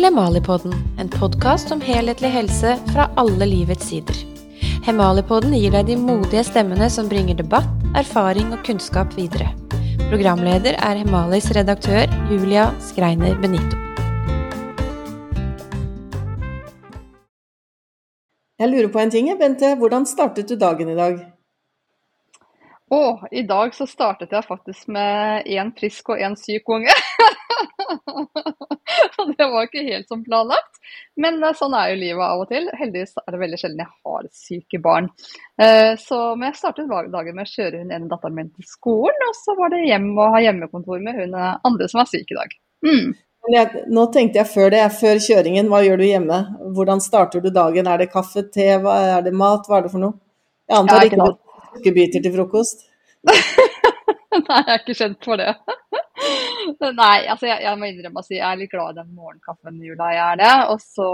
til Hemalipodden, en podkast om helhetlig helse fra alle livets sider. Hemalipodden gir deg de modige stemmene som bringer debatt, erfaring og kunnskap videre. Programleder er Hemalis redaktør Julia Skreiner Benito. Jeg lurer på en ting, Bente. Hvordan startet du dagen i dag? Å, i dag så startet jeg faktisk med én frisk og én syk unge. Og det var ikke helt som planlagt. Men eh, sånn er jo livet av og til. Heldigvis er det veldig sjelden jeg har syke barn. Eh, så, men jeg startet dagen med å kjøre hun ene datteren min til skolen, og så var det hjem og ha hjemmekontor med hun eh, andre som var syk i dag. Mm. Jeg, nå tenkte jeg før det, før kjøringen, hva gjør du hjemme? Hvordan starter du dagen? Er det kaffe, te, er det mat, hva er det for noe? Jeg antar ja, ikke sukkerbiter til frokost? Nei, jeg er ikke kjent for det. Nei, altså jeg, jeg, må innrømme å si jeg er litt glad i den morgenkaffen i jula, jeg er det. Og så,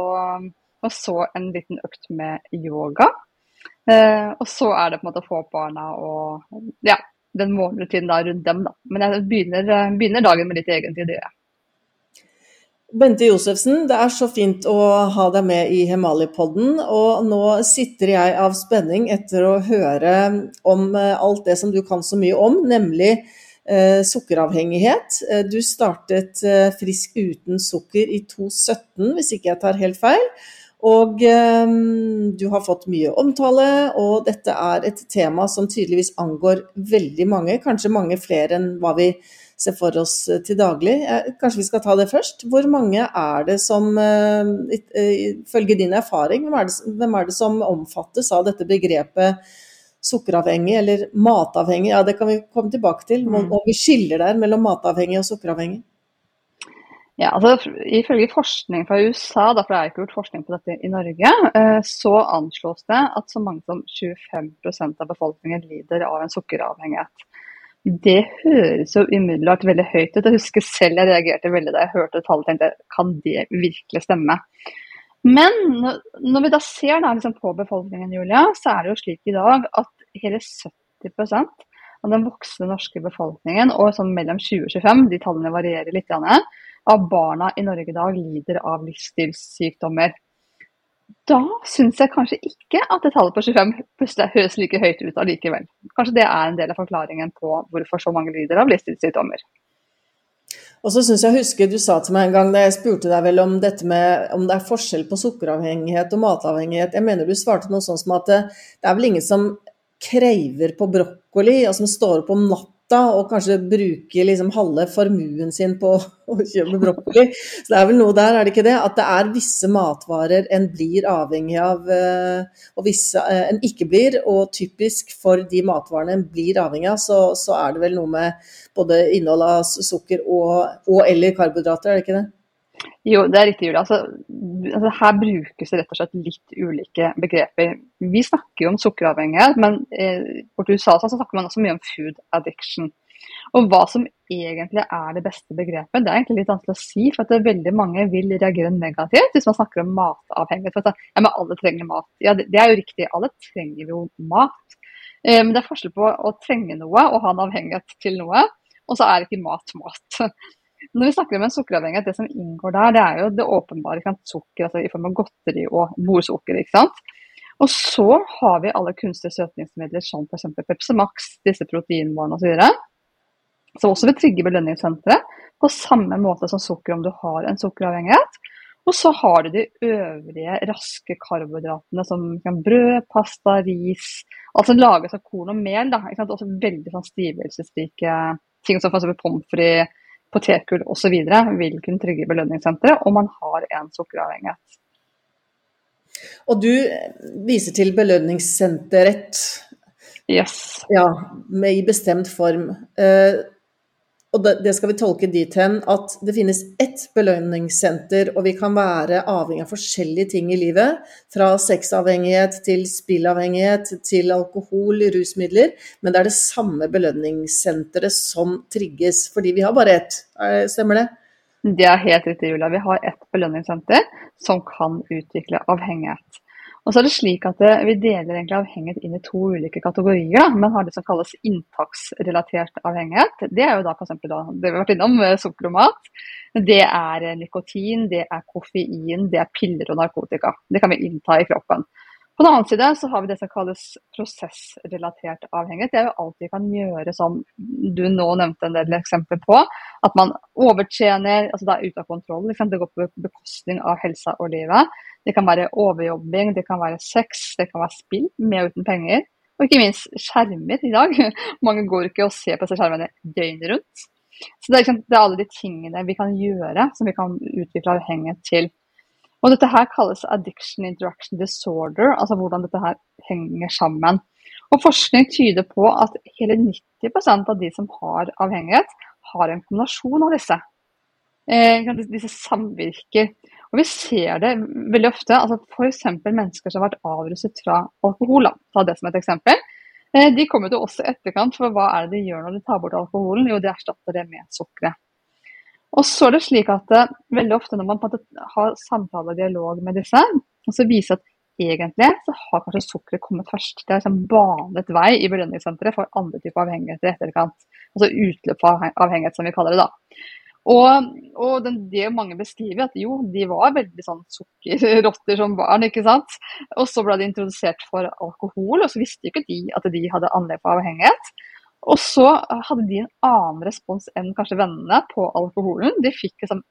og så en liten økt med yoga. Eh, og så er det på en måte å få barna og ja, den morgenrutinen rundt dem, da. Men jeg begynner, begynner dagen med litt egentid, det gjør jeg. Bente Josefsen, det er så fint å ha deg med i Hemalipodden. Og nå sitter jeg av spenning etter å høre om eh, alt det som du kan så mye om, nemlig eh, sukkeravhengighet. Eh, du startet eh, Frisk uten sukker i 2017, hvis ikke jeg tar helt feil. Og eh, du har fått mye omtale, og dette er et tema som tydeligvis angår veldig mange, kanskje mange flere enn hva vi ser for oss eh, til daglig. Kanskje vi skal ta det først. Hvor mange er det som, ifølge din erfaring, hvem er, det, hvem er det som omfattes av dette begrepet sukkeravhengig eller matavhengig, ja det kan vi komme tilbake til. og Om vi skiller der mellom matavhengig og sukkeravhengig. Ja, altså Ifølge forskning fra USA, da, for det er ikke gjort forskning på dette i Norge, eh, så anslås det at så mange som 25% av befolkningen lider av en sukkeravhengighet. Det høres jo umiddelbart veldig høyt ut. Jeg husker selv jeg reagerte veldig da jeg hørte tallet og tenkte kan det virkelig stemme? Men når vi da ser da, liksom på befolkningen, Julia, så er det jo slik i dag at hele 70% av den voksne norske befolkningen, og sånn mellom 20 og 25, de tallene varierer litt, av barna i Norge i dag lider av livsstilssykdommer. Da syns jeg kanskje ikke at det tallet på 25 plutselig høres like høyt ut allikevel. Kanskje det er en del av forklaringen på hvorfor så mange lider av livsstilssykdommer. Og så syns jeg husker du sa til meg en gang da jeg spurte deg vel om dette med om det er forskjell på sukkeravhengighet og matavhengighet. Jeg mener du svarte noe sånn som at det, det er vel ingen som kreiver på brokkoli, og som står opp om natta og kanskje bruke liksom halve formuen sin på å kjøpe brokkoli. Så det er vel noe der, er det ikke det? At det er visse matvarer en blir avhengig av, eh, og visse eh, en ikke blir. Og typisk for de matvarene en blir avhengig av, så, så er det vel noe med både innhold av sukker og, og eller karbohydrater, er det ikke det? Jo, det er riktig, Julia. Altså, altså, her brukes det rett og slett litt ulike begreper. Vi snakker jo om sukkeravhengighet, men eh, på USA så snakker man også mye om food addiction. Og hva som egentlig er det beste begrepet, det er egentlig litt vanskelig å si. For at veldig mange vil reagere negativt hvis man snakker om matavhengighet. For at, ja, men alle trenger mat. Ja, det, det er jo riktig, alle trenger jo mat. Eh, men det er forskjell på å trenge noe og ha en avhengighet til noe, og så er ikke mat mat. Når vi snakker om en sukkeravhengighet, det som inngår der, det er jo det åpenbare sukker altså i form av godteri og morsukker. ikke sant? Og så har vi alle kunstige søtningsmidler som f.eks. Pepsi Max, disse proteinvarene osv. Som også vil trigge belønningssenteret på samme måte som sukker om du har en sukkeravhengighet. Og så har du de øvrige raske karbohydratene som brød, pasta, ris. Altså lages av korn og mel. da, ikke sant? Også veldig sånn stivelsesrike ting som f.eks. pommes frites potetgull osv. vil kunne trygge belønningssenteret om man har en sukkeravhengighet. Og du viser til belønningssenteret. Yes. Ja, med i bestemt form. Eh, og det skal vi tolke dit hen at det finnes ett belønningssenter, og vi kan være avhengig av forskjellige ting i livet. Fra sexavhengighet til spillavhengighet til alkohol, rusmidler. Men det er det samme belønningssenteret som trigges, fordi vi har bare ett. Stemmer det? Det er helt riktig, Julia. Vi har ett belønningssenter som kan utvikle avhengighet. Og så er det slik at Vi deler avhengighet inn i to ulike kategorier. Da. Man har det som kalles inntaksrelatert avhengighet. Det er jo da f.eks. det vi har vært innom, sukker og mat. Det er nikotin, det er koffein, det er piller og narkotika. Det kan vi innta i kroppen. På den annen side så har vi det som kalles prosessrelatert avhengighet. Det er jo alt vi kan gjøre som du nå nevnte en del eksempler på. At man overtjener, altså det er ute av kontroll. Liksom. Det går på bekostning av helsa og livet. Det kan være overjobbing, det kan være sex, det kan være spill med og uten penger. Og ikke minst skjermer i dag. Mange går ikke og ser på disse skjermene døgnet rundt. Så det er, liksom, det er, alle de tingene vi kan gjøre som vi kan utvikle avhengighet til. Og dette her kalles addiction interaction disorder, altså hvordan dette her henger sammen. Og Forskning tyder på at hele 90% av de som har avhengighet, har en kombinasjon av disse. Eh, disse samvirker. Og Vi ser det veldig ofte. altså F.eks. mennesker som har vært avruset fra alkohol. Ta det som et eksempel. Eh, de kommer til oss i etterkant, for hva er det de gjør når de tar bort alkoholen? Jo, de erstatter det med sukkeret. Og så er det slik at uh, veldig ofte når man har samtale og dialog med disse, og så viser at egentlig så har kanskje sukkeret kommet først. Det er liksom banet vei i belønningssenteret for andre typer avhengigheter i etterkant. Altså utløp av avhengighet, som vi kaller det da. Og, og den, det mange beskriver, at jo, de var veldig sånn sukkerrotter som barn. ikke sant? Og så ble de introdusert for alkohol, og så visste ikke de at de hadde anlegg for avhengighet. Og så hadde de en annen respons enn kanskje vennene på alkoholen. De fikk liksom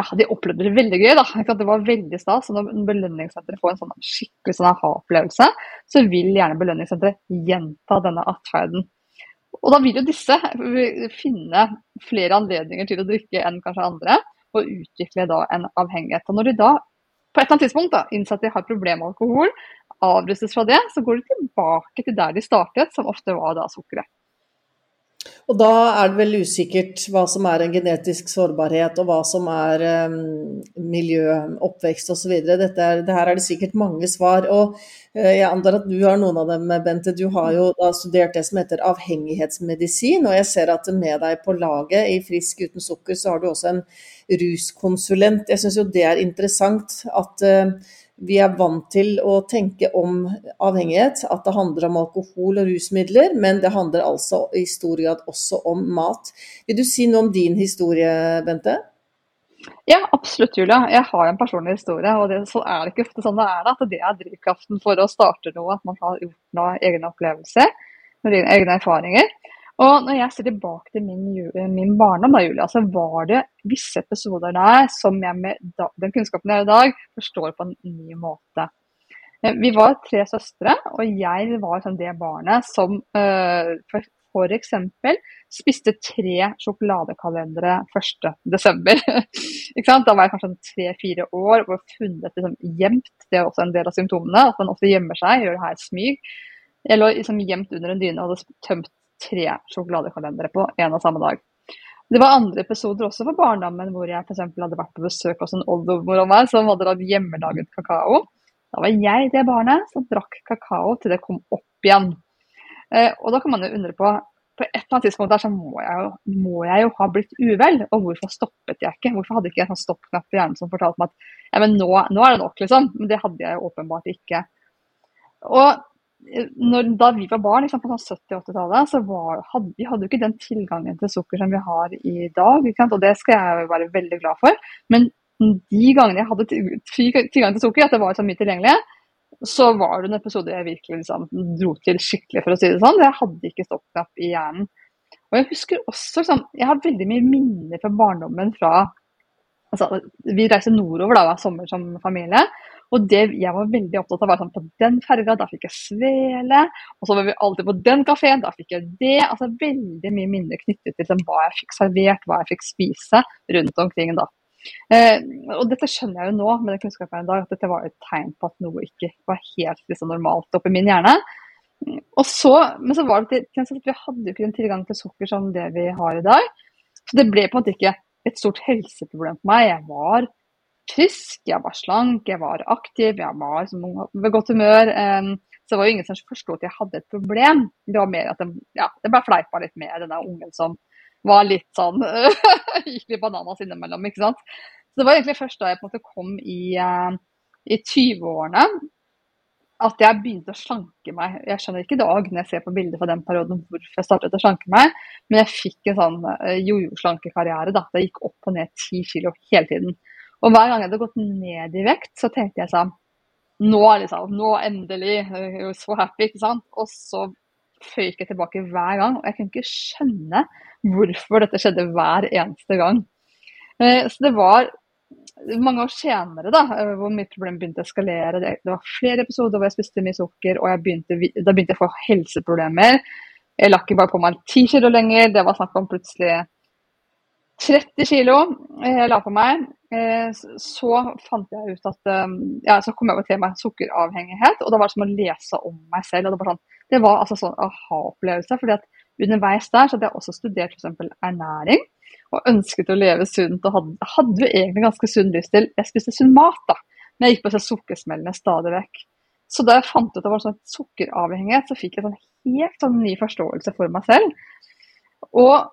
ja, de opplevde det veldig gøy. da, Det var veldig stas. Når belønningssenteret får en sånn skikkelig sånn aha-opplevelse, så vil gjerne belønningssenteret gjenta denne atferden. Og da vil jo disse finne flere anledninger til å drikke enn kanskje andre, og utvikle da en avhengighet. Og når de da på et eller annet tidspunkt da, innser at de har problemer med alkohol, avrustes fra det, så går de tilbake til der de startet, som ofte var da sukkeret. Og da er det vel usikkert hva som er en genetisk sårbarhet, og hva som er um, miljø, oppvekst osv. Her er det sikkert mange svar. Og uh, jeg antar at du har noen av dem, Bente. Du har jo studert det som heter avhengighetsmedisin, og jeg ser at med deg på laget i Frisk uten sukker, så har du også en ruskonsulent. Jeg syns jo det er interessant at uh, vi er vant til å tenke om avhengighet, at det handler om alkohol og rusmidler, men det handler altså i stor grad også om mat. Vil du si noe om din historie, Bente? Ja, absolutt, Julia. Jeg har en personlig historie. og det, Så er det ikke ofte sånn det er. At det er drivkraften for å starte noe, at man har gjort noe egne opplevelser, egne erfaringer. Og når jeg ser tilbake til min, min barndom, da, Julia, så var det visse episoder der som jeg med den kunnskapen jeg har i dag, forstår på en ny måte. Eh, vi var tre søstre, og jeg var sånn det barnet som uh, for, for eksempel spiste tre sjokoladekalendere 1.12. da var jeg kanskje tre-fire år og funnet liksom, gjemt, det er også en del av symptomene, at man ofte gjemmer seg, gjør det her smyg. Jeg lå liksom gjemt under en dyne og hadde tømt tre sjokoladekalendere på en og samme dag. Det var andre episoder også for barndommen hvor jeg f.eks. hadde vært på besøk hos en oldemor av meg som hadde lagd hjemmelaget kakao. Da var jeg det barnet som drakk kakao til det kom opp igjen. Eh, og da kan man jo undre på på et eller annet tidspunkt der så må jeg, jo, må jeg jo ha blitt uvel, og hvorfor stoppet jeg ikke? Hvorfor hadde ikke jeg en sånn stoppknapp på hjernen som fortalte meg at ja, men nå, nå er det nok, liksom. Men det hadde jeg jo åpenbart ikke. Og når, da vi var barn liksom, på 70-80-tallet, så var, hadde vi hadde jo ikke den tilgangen til sukker som vi har i dag. Og det skal jeg være veldig glad for. Men de gangene jeg hadde tilgang til sukker, at det var så mye tilgjengelig, så var det en episode jeg virkelig liksom, dro til skikkelig, for å si det sånn. Jeg hadde ikke stoppknapp i hjernen. Og jeg husker også liksom, Jeg har veldig mye minner fra barndommen fra altså, Vi reiser nordover da, sommer som familie. Og det jeg var veldig opptatt av, var sånn på den ferga, da fikk jeg svele. Og så var vi alltid på den kafeen, da fikk jeg det. Altså veldig mye minner knyttet til liksom, hva jeg fikk servert, hva jeg fikk spise rundt omkring da. Eh, og dette skjønner jeg jo nå med den kunnskapen i dag, at dette var et tegn på at noe ikke var helt liksom, normalt oppi min hjerne. Og så, men så var det at vi hadde jo ikke den tilgangen til sukker som det vi har i dag. Så det ble på en måte ikke et stort helseproblem for meg. Jeg var frisk, jeg var slank, jeg var aktiv, jeg var ved godt humør. Um, så det var jo ingen som forsto at jeg hadde et problem. Det var mer at det, ja, det ble fleipa litt med denne ungen som var litt sånn Gikk litt bananas innimellom, ikke sant. Så det var egentlig først da jeg på en måte kom i, uh, i 20-årene at jeg begynte å slanke meg. Jeg skjønner ikke i dag når jeg ser på bilder fra den perioden hvorfor jeg startet å slanke meg, men jeg fikk en sånn uh, jojo-slankekarriere. da. Det gikk opp og ned ti kilo hele tiden. Og hver gang jeg hadde gått ned i vekt, så tenkte jeg sånn Nå, liksom, nå endelig. You're so happy, ikke sant. Og så føyk jeg tilbake hver gang. Og jeg kunne ikke skjønne hvorfor dette skjedde hver eneste gang. Uh, så det var mange år senere, da, eh, hvor mitt problem begynte å eskalere. Det, var flere episoder hvor jeg spiste mye sukker, og begynte, da begynte jeg å få helseproblemer. Jeg la ikke bare på meg ti kilo lenger, det var snakk om plutselig 30 kilo jeg la på meg. Eh, så fant jeg ut at eh, ja, så kom jeg over til meg sukkeravhengighet, og da var det som å lese om meg selv. og Det var, sånn, det var altså sånn aha-opplevelse. fordi at underveis der så hadde jeg også studert f.eks. ernæring og ønsket å leve sunt. Og hadde, hadde egentlig ganske sunn livsstil. Jeg spiste sunn mat, da, men jeg gikk på disse sukkersmellene stadig vekk. Så da jeg fant ut at det var sånn sukkeravhengighet, så fikk jeg sånn helt sånn ny forståelse for meg selv. Og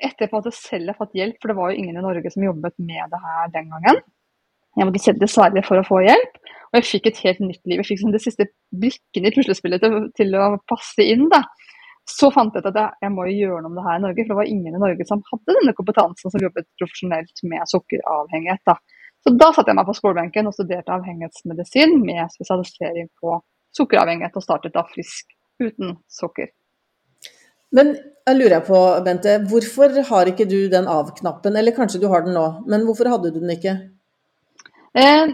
etter at jeg selv har fått hjelp, for det var jo ingen i Norge som jobbet med det her den gangen. Jeg måtte sende til for å få hjelp, og jeg fikk et helt nytt liv. Jeg fikk sånn de siste brikkene i puslespillet til, til å passe inn. da. Så fant jeg ut at jeg, jeg må gjøre noe om det her i Norge, for det var ingen i Norge som hadde denne kompetansen som jobbet profesjonelt med sukkeravhengighet. Da. Så da satte jeg meg på skolebenken og studerte avhengighetsmedisin med spesialisering på sukkeravhengighet, og startet da frisk uten sukker. Men jeg lurer på, Bente, hvorfor har ikke du den av-knappen? Eller kanskje du har den nå, men hvorfor hadde du den ikke? Eh,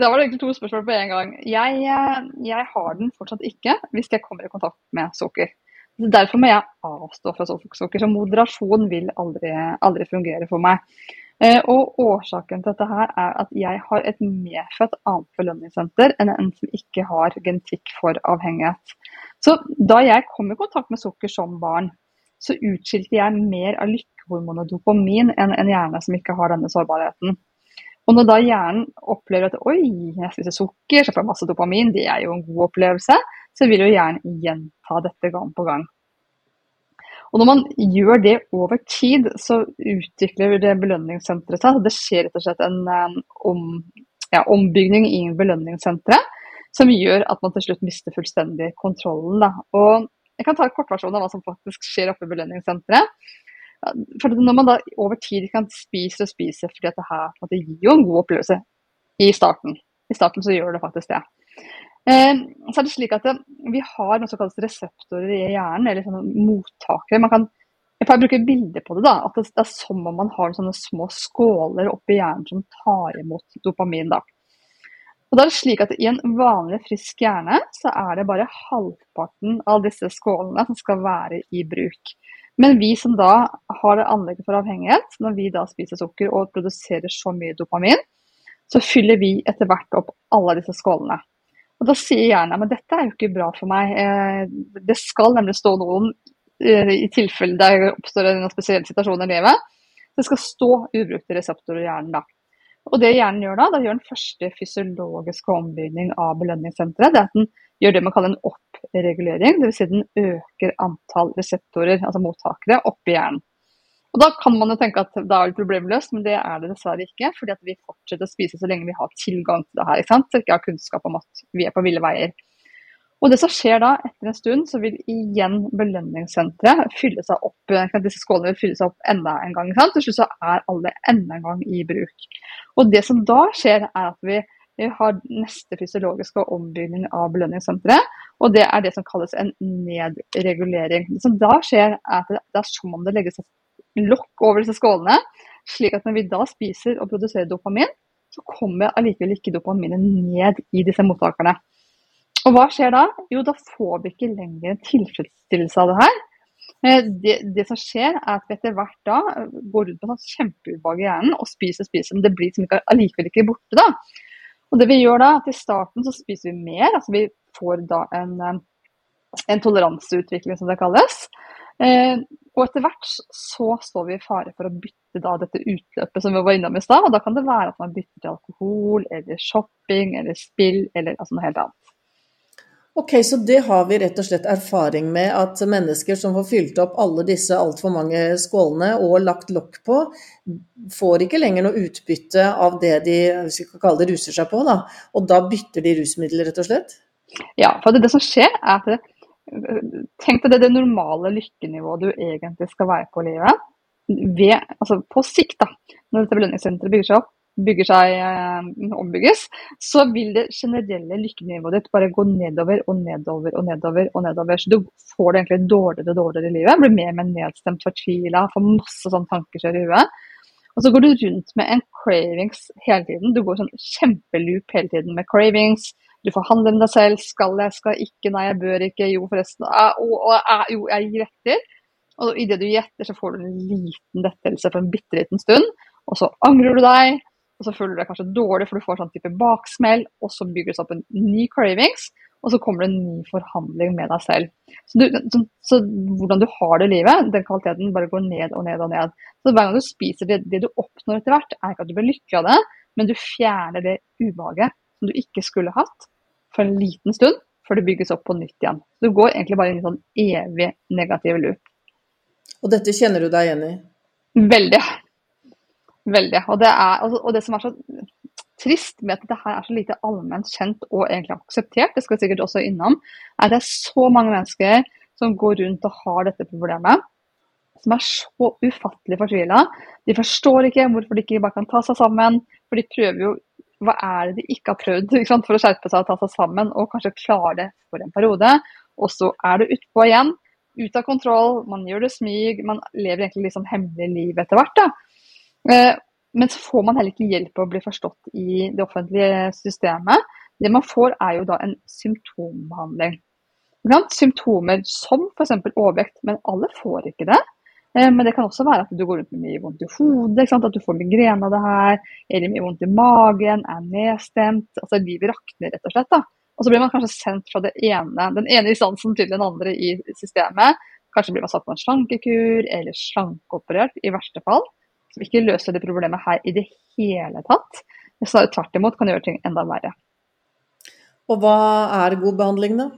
da var det egentlig to spørsmål på en gang. Jeg, eh, jeg har den fortsatt ikke hvis jeg kommer i kontakt med sukker. Derfor må jeg avstå fra sukker. Så moderasjon vil aldri, aldri fungere for meg. Eh, og årsaken til dette her er at jeg har et medfødt annet belønningssenter enn en som ikke har genetikk for avhengighet. Så da jeg kom i kontakt med sukker som barn, så utskilte jeg mer av lykkehormonet dopamin enn en hjerne som ikke har denne sårbarheten. Og når da hjernen opplever at oi, jeg spiser sukker, så får jeg masse dopamin, det er jo en god opplevelse, så vil jo hjernen gjenta dette gang på gang. Og når man gjør det over tid, så utvikler det belønningssenteret seg. Det skjer rett og slett en um, ja, ombygning i belønningssenteret som gjør at man til slutt mister fullstendig kontrollen. Da. Og jeg kan ta en kortversjon av hva som faktisk skjer oppe i belønningssenteret. For når man da over tid kan spise og spise fordi at det her det gir jo en god opplevelse i starten. I starten så gjør det faktisk det. Eh, så er det slik at Vi har noe som kalles reseptorer i hjernen, eller sånne mottakere. Man kan, jeg får bruke bilder på det. da, at det, er som om man har sånne små skåler oppi hjernen som tar imot dopamin. da. Og da er det slik at I en vanlig frisk hjerne så er det bare halvparten av disse skålene som skal være i bruk. Men vi som da har anlegget for avhengighet, når vi da spiser sukker og produserer så mye dopamin, så fyller vi etter hvert opp alle disse skålene. Og Da sier hjernen men dette er jo ikke bra for meg. Eh, det skal nemlig stå noen eh, i tilfelle det oppstår en spesiell situasjon i livet. Det skal stå ubrukte reseptorer i hjernen da. Og det hjernen gjør da, da gjør den første fysiologiske ombygning av belønningssenteret. Det er at den gjør det man kaller en oppregulering. Dvs. Si den øker antall reseptorer, altså mottakere, oppi hjernen. Og Da kan man jo tenke at da er det problemløst, men det er det dessverre ikke. fordi at vi fortsetter å spise så lenge vi har tilgang til det her. ikke sant? Så ikke har kunnskap om at vi er på ville veier. Og det som skjer da, etter en stund, så vil igjen belønningssenteret fylle seg opp. Disse skålene vil fylle seg opp enda en gang. sant? Til slutt så er alle enda en gang i bruk. Og det som da skjer, er at vi har neste fysiologiske ombygning av belønningssenteret. Og det er det som kalles en nedregulering. Det som da skjer, er at det er som om det legges et lokk over disse skålene. Slik at når vi da spiser og produserer dopamin, så kommer allikevel ikke dopaminet ned i disse mottakerne. Og hva skjer da? Jo, da får vi ikke lenger en tilfredsstillelse av det her. Eh, det, det, som skjer, er at vi etter hvert da går rundt på sånn kjempeubehag i hjernen og spiser og spiser, men det blir som ikke, allikevel ikke borte. da. Og det vi gjør da, at I starten så spiser vi mer, altså vi får da en, eh, en toleranseutvikling, som det kalles. Eh, og etter hvert så står vi i fare for å bytte da dette utløpet som vi var innom i stad. Og da kan det være at man bytter til alkohol eller shopping eller spill eller altså noe helt annet. Ok, Så det har vi rett og slett erfaring med at mennesker som får fylt opp alle disse altfor mange skålene og lagt lokk på, får ikke lenger noe utbytte av det de hvis vi kan kalle det ruser seg på. da, Og da bytter de rusmidler, rett og slett? Ja, for det, det som skjer, er at Tenk deg det, det normale lykkenivået du egentlig skal være på i livet. Ved, altså på sikt, da, når dette belønningssenteret bygger seg opp, bygger seg, eh, ombygges, så vil det generelle lykkenivået ditt bare gå nedover og nedover og nedover. og nedover. Så du får det egentlig dårligere og dårligere i livet. Blir mer og mer nedstemt, fortvila, får masse sånn tankekjør i huet. Og så går du rundt med en cravings hele tiden. Du går sånn kjempeloop hele tiden med cravings. Du forhandler med deg selv. Skal jeg, skal jeg ikke, nei, jeg bør ikke, jo forresten. Ah, jo, jeg gir etter. Og idet du gjetter, så får du en liten lettelse for en bitte liten stund. Og så angrer du deg, og så føler du deg kanskje dårlig, for du får sånn type baksmell. Og så bygger det seg opp en ny cravings, og så kommer det en ny forhandling med deg selv. Så, du, så, så, hvordan du har det i livet, den kvaliteten bare går ned og ned og ned. Så hver gang du spiser det, det du oppnår etter hvert, er ikke at du blir lykkelig av det, men du fjerner det ubehaget som du ikke skulle hatt for en liten stund, før det bygges opp på nytt igjen. Så du går egentlig bare inn i en sånn evig negativ loop. Og dette kjenner du deg igjen i? Veldig. Veldig. Og det, er, altså, og det som er så trist med at dette her er så lite allment kjent og egentlig akseptert, det skal vi sikkert også innom, er at det er så mange mennesker som går rundt og har dette problemet. Som er så ufattelig fortvila. De forstår ikke hvorfor de ikke bare kan ta seg sammen. For de prøver jo Hva er det de ikke har prøvd for å skjerpe seg og ta seg sammen, og kanskje klare det for en periode. Og så er det utpå igjen. Ut av kontroll, man gjør det smyg, man lever egentlig liksom hemmelig liv etter hvert. da. Eh, men så får man heller ikke hjelp til å bli forstått i det offentlige systemet. Det man får er jo da en symptombehandling. Symptomer som f.eks. overvekt, men alle får ikke det. Eh, men det kan også være at du går rundt med mye vondt i hodet, at du får migrene av det her, eller mye vondt i magen, er nedstemt. altså Livet rakner rett og slett. da. Og så blir man kanskje sendt fra ene, den ene instansen til den andre i systemet. Kanskje blir man satt på en slankekur eller slankeoperert i verste fall som ikke løser det problemet her i det hele tatt. Snarere tvert imot kan gjøre ting enda verre. Og hva er god behandling, da?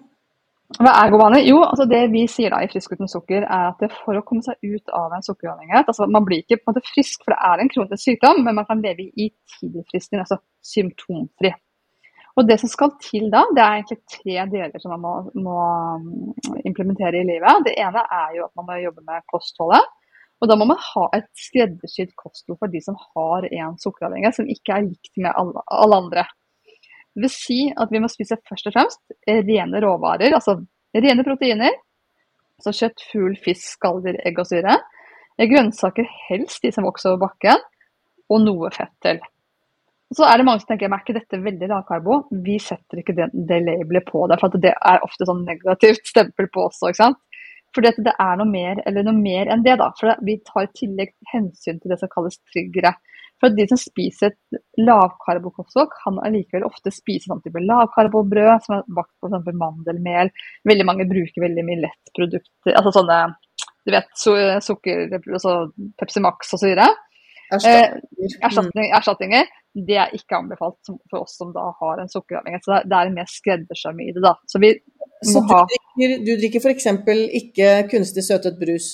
Hva er god behandling? Jo, altså det vi sier da i Frisk uten sukker, er at for å komme seg ut av en sukkeravhengighet altså Man blir ikke på en måte frisk, for det er en kronisk sykdom, men man kan leve i tidligfristen, altså symptomfri. Og Det som skal til da, det er egentlig tre deler som man må, må mm, implementere i livet. Det ene er jo at man må jobbe med kostholdet. Og da må man ha et skreddersydd kosthold for de som har en sukkeravhengighet som ikke er likt med alle, alle andre. Det vil si at vi må spise først og fremst rene råvarer, altså rene proteiner. Altså kjøtt, fugl, fisk, skalldyr, egg og syre. Grønnsaker helst de som vokser over bakken, og noe fett til. Så er det mange som tenker er ikke dette veldig lavkarbo? Vi setter ikke det, det labelet på det, for det er ofte sånn negativt stempel på også. ikke sant? Fordi det er noe mer, noe mer, enn det. da, for Vi tar i tillegg hensyn til det som kalles triggere. For De som spiser lavkarbokosthold, kan allikevel ofte spise sånn type lavkarbobrød som er bakt på f.eks. mandelmel. Veldig mange bruker veldig mye lettprodukter, altså sånne du vet, sukker, altså Pepsi Max osv. Erstatninger. Eh, erstatninger. erstatninger. Det er ikke anbefalt for oss som da har en sukkeravhengighet. Så det er mer skreddersøm i det. da. Så vi så du drikker, du drikker f.eks. ikke kunstig søtet brus?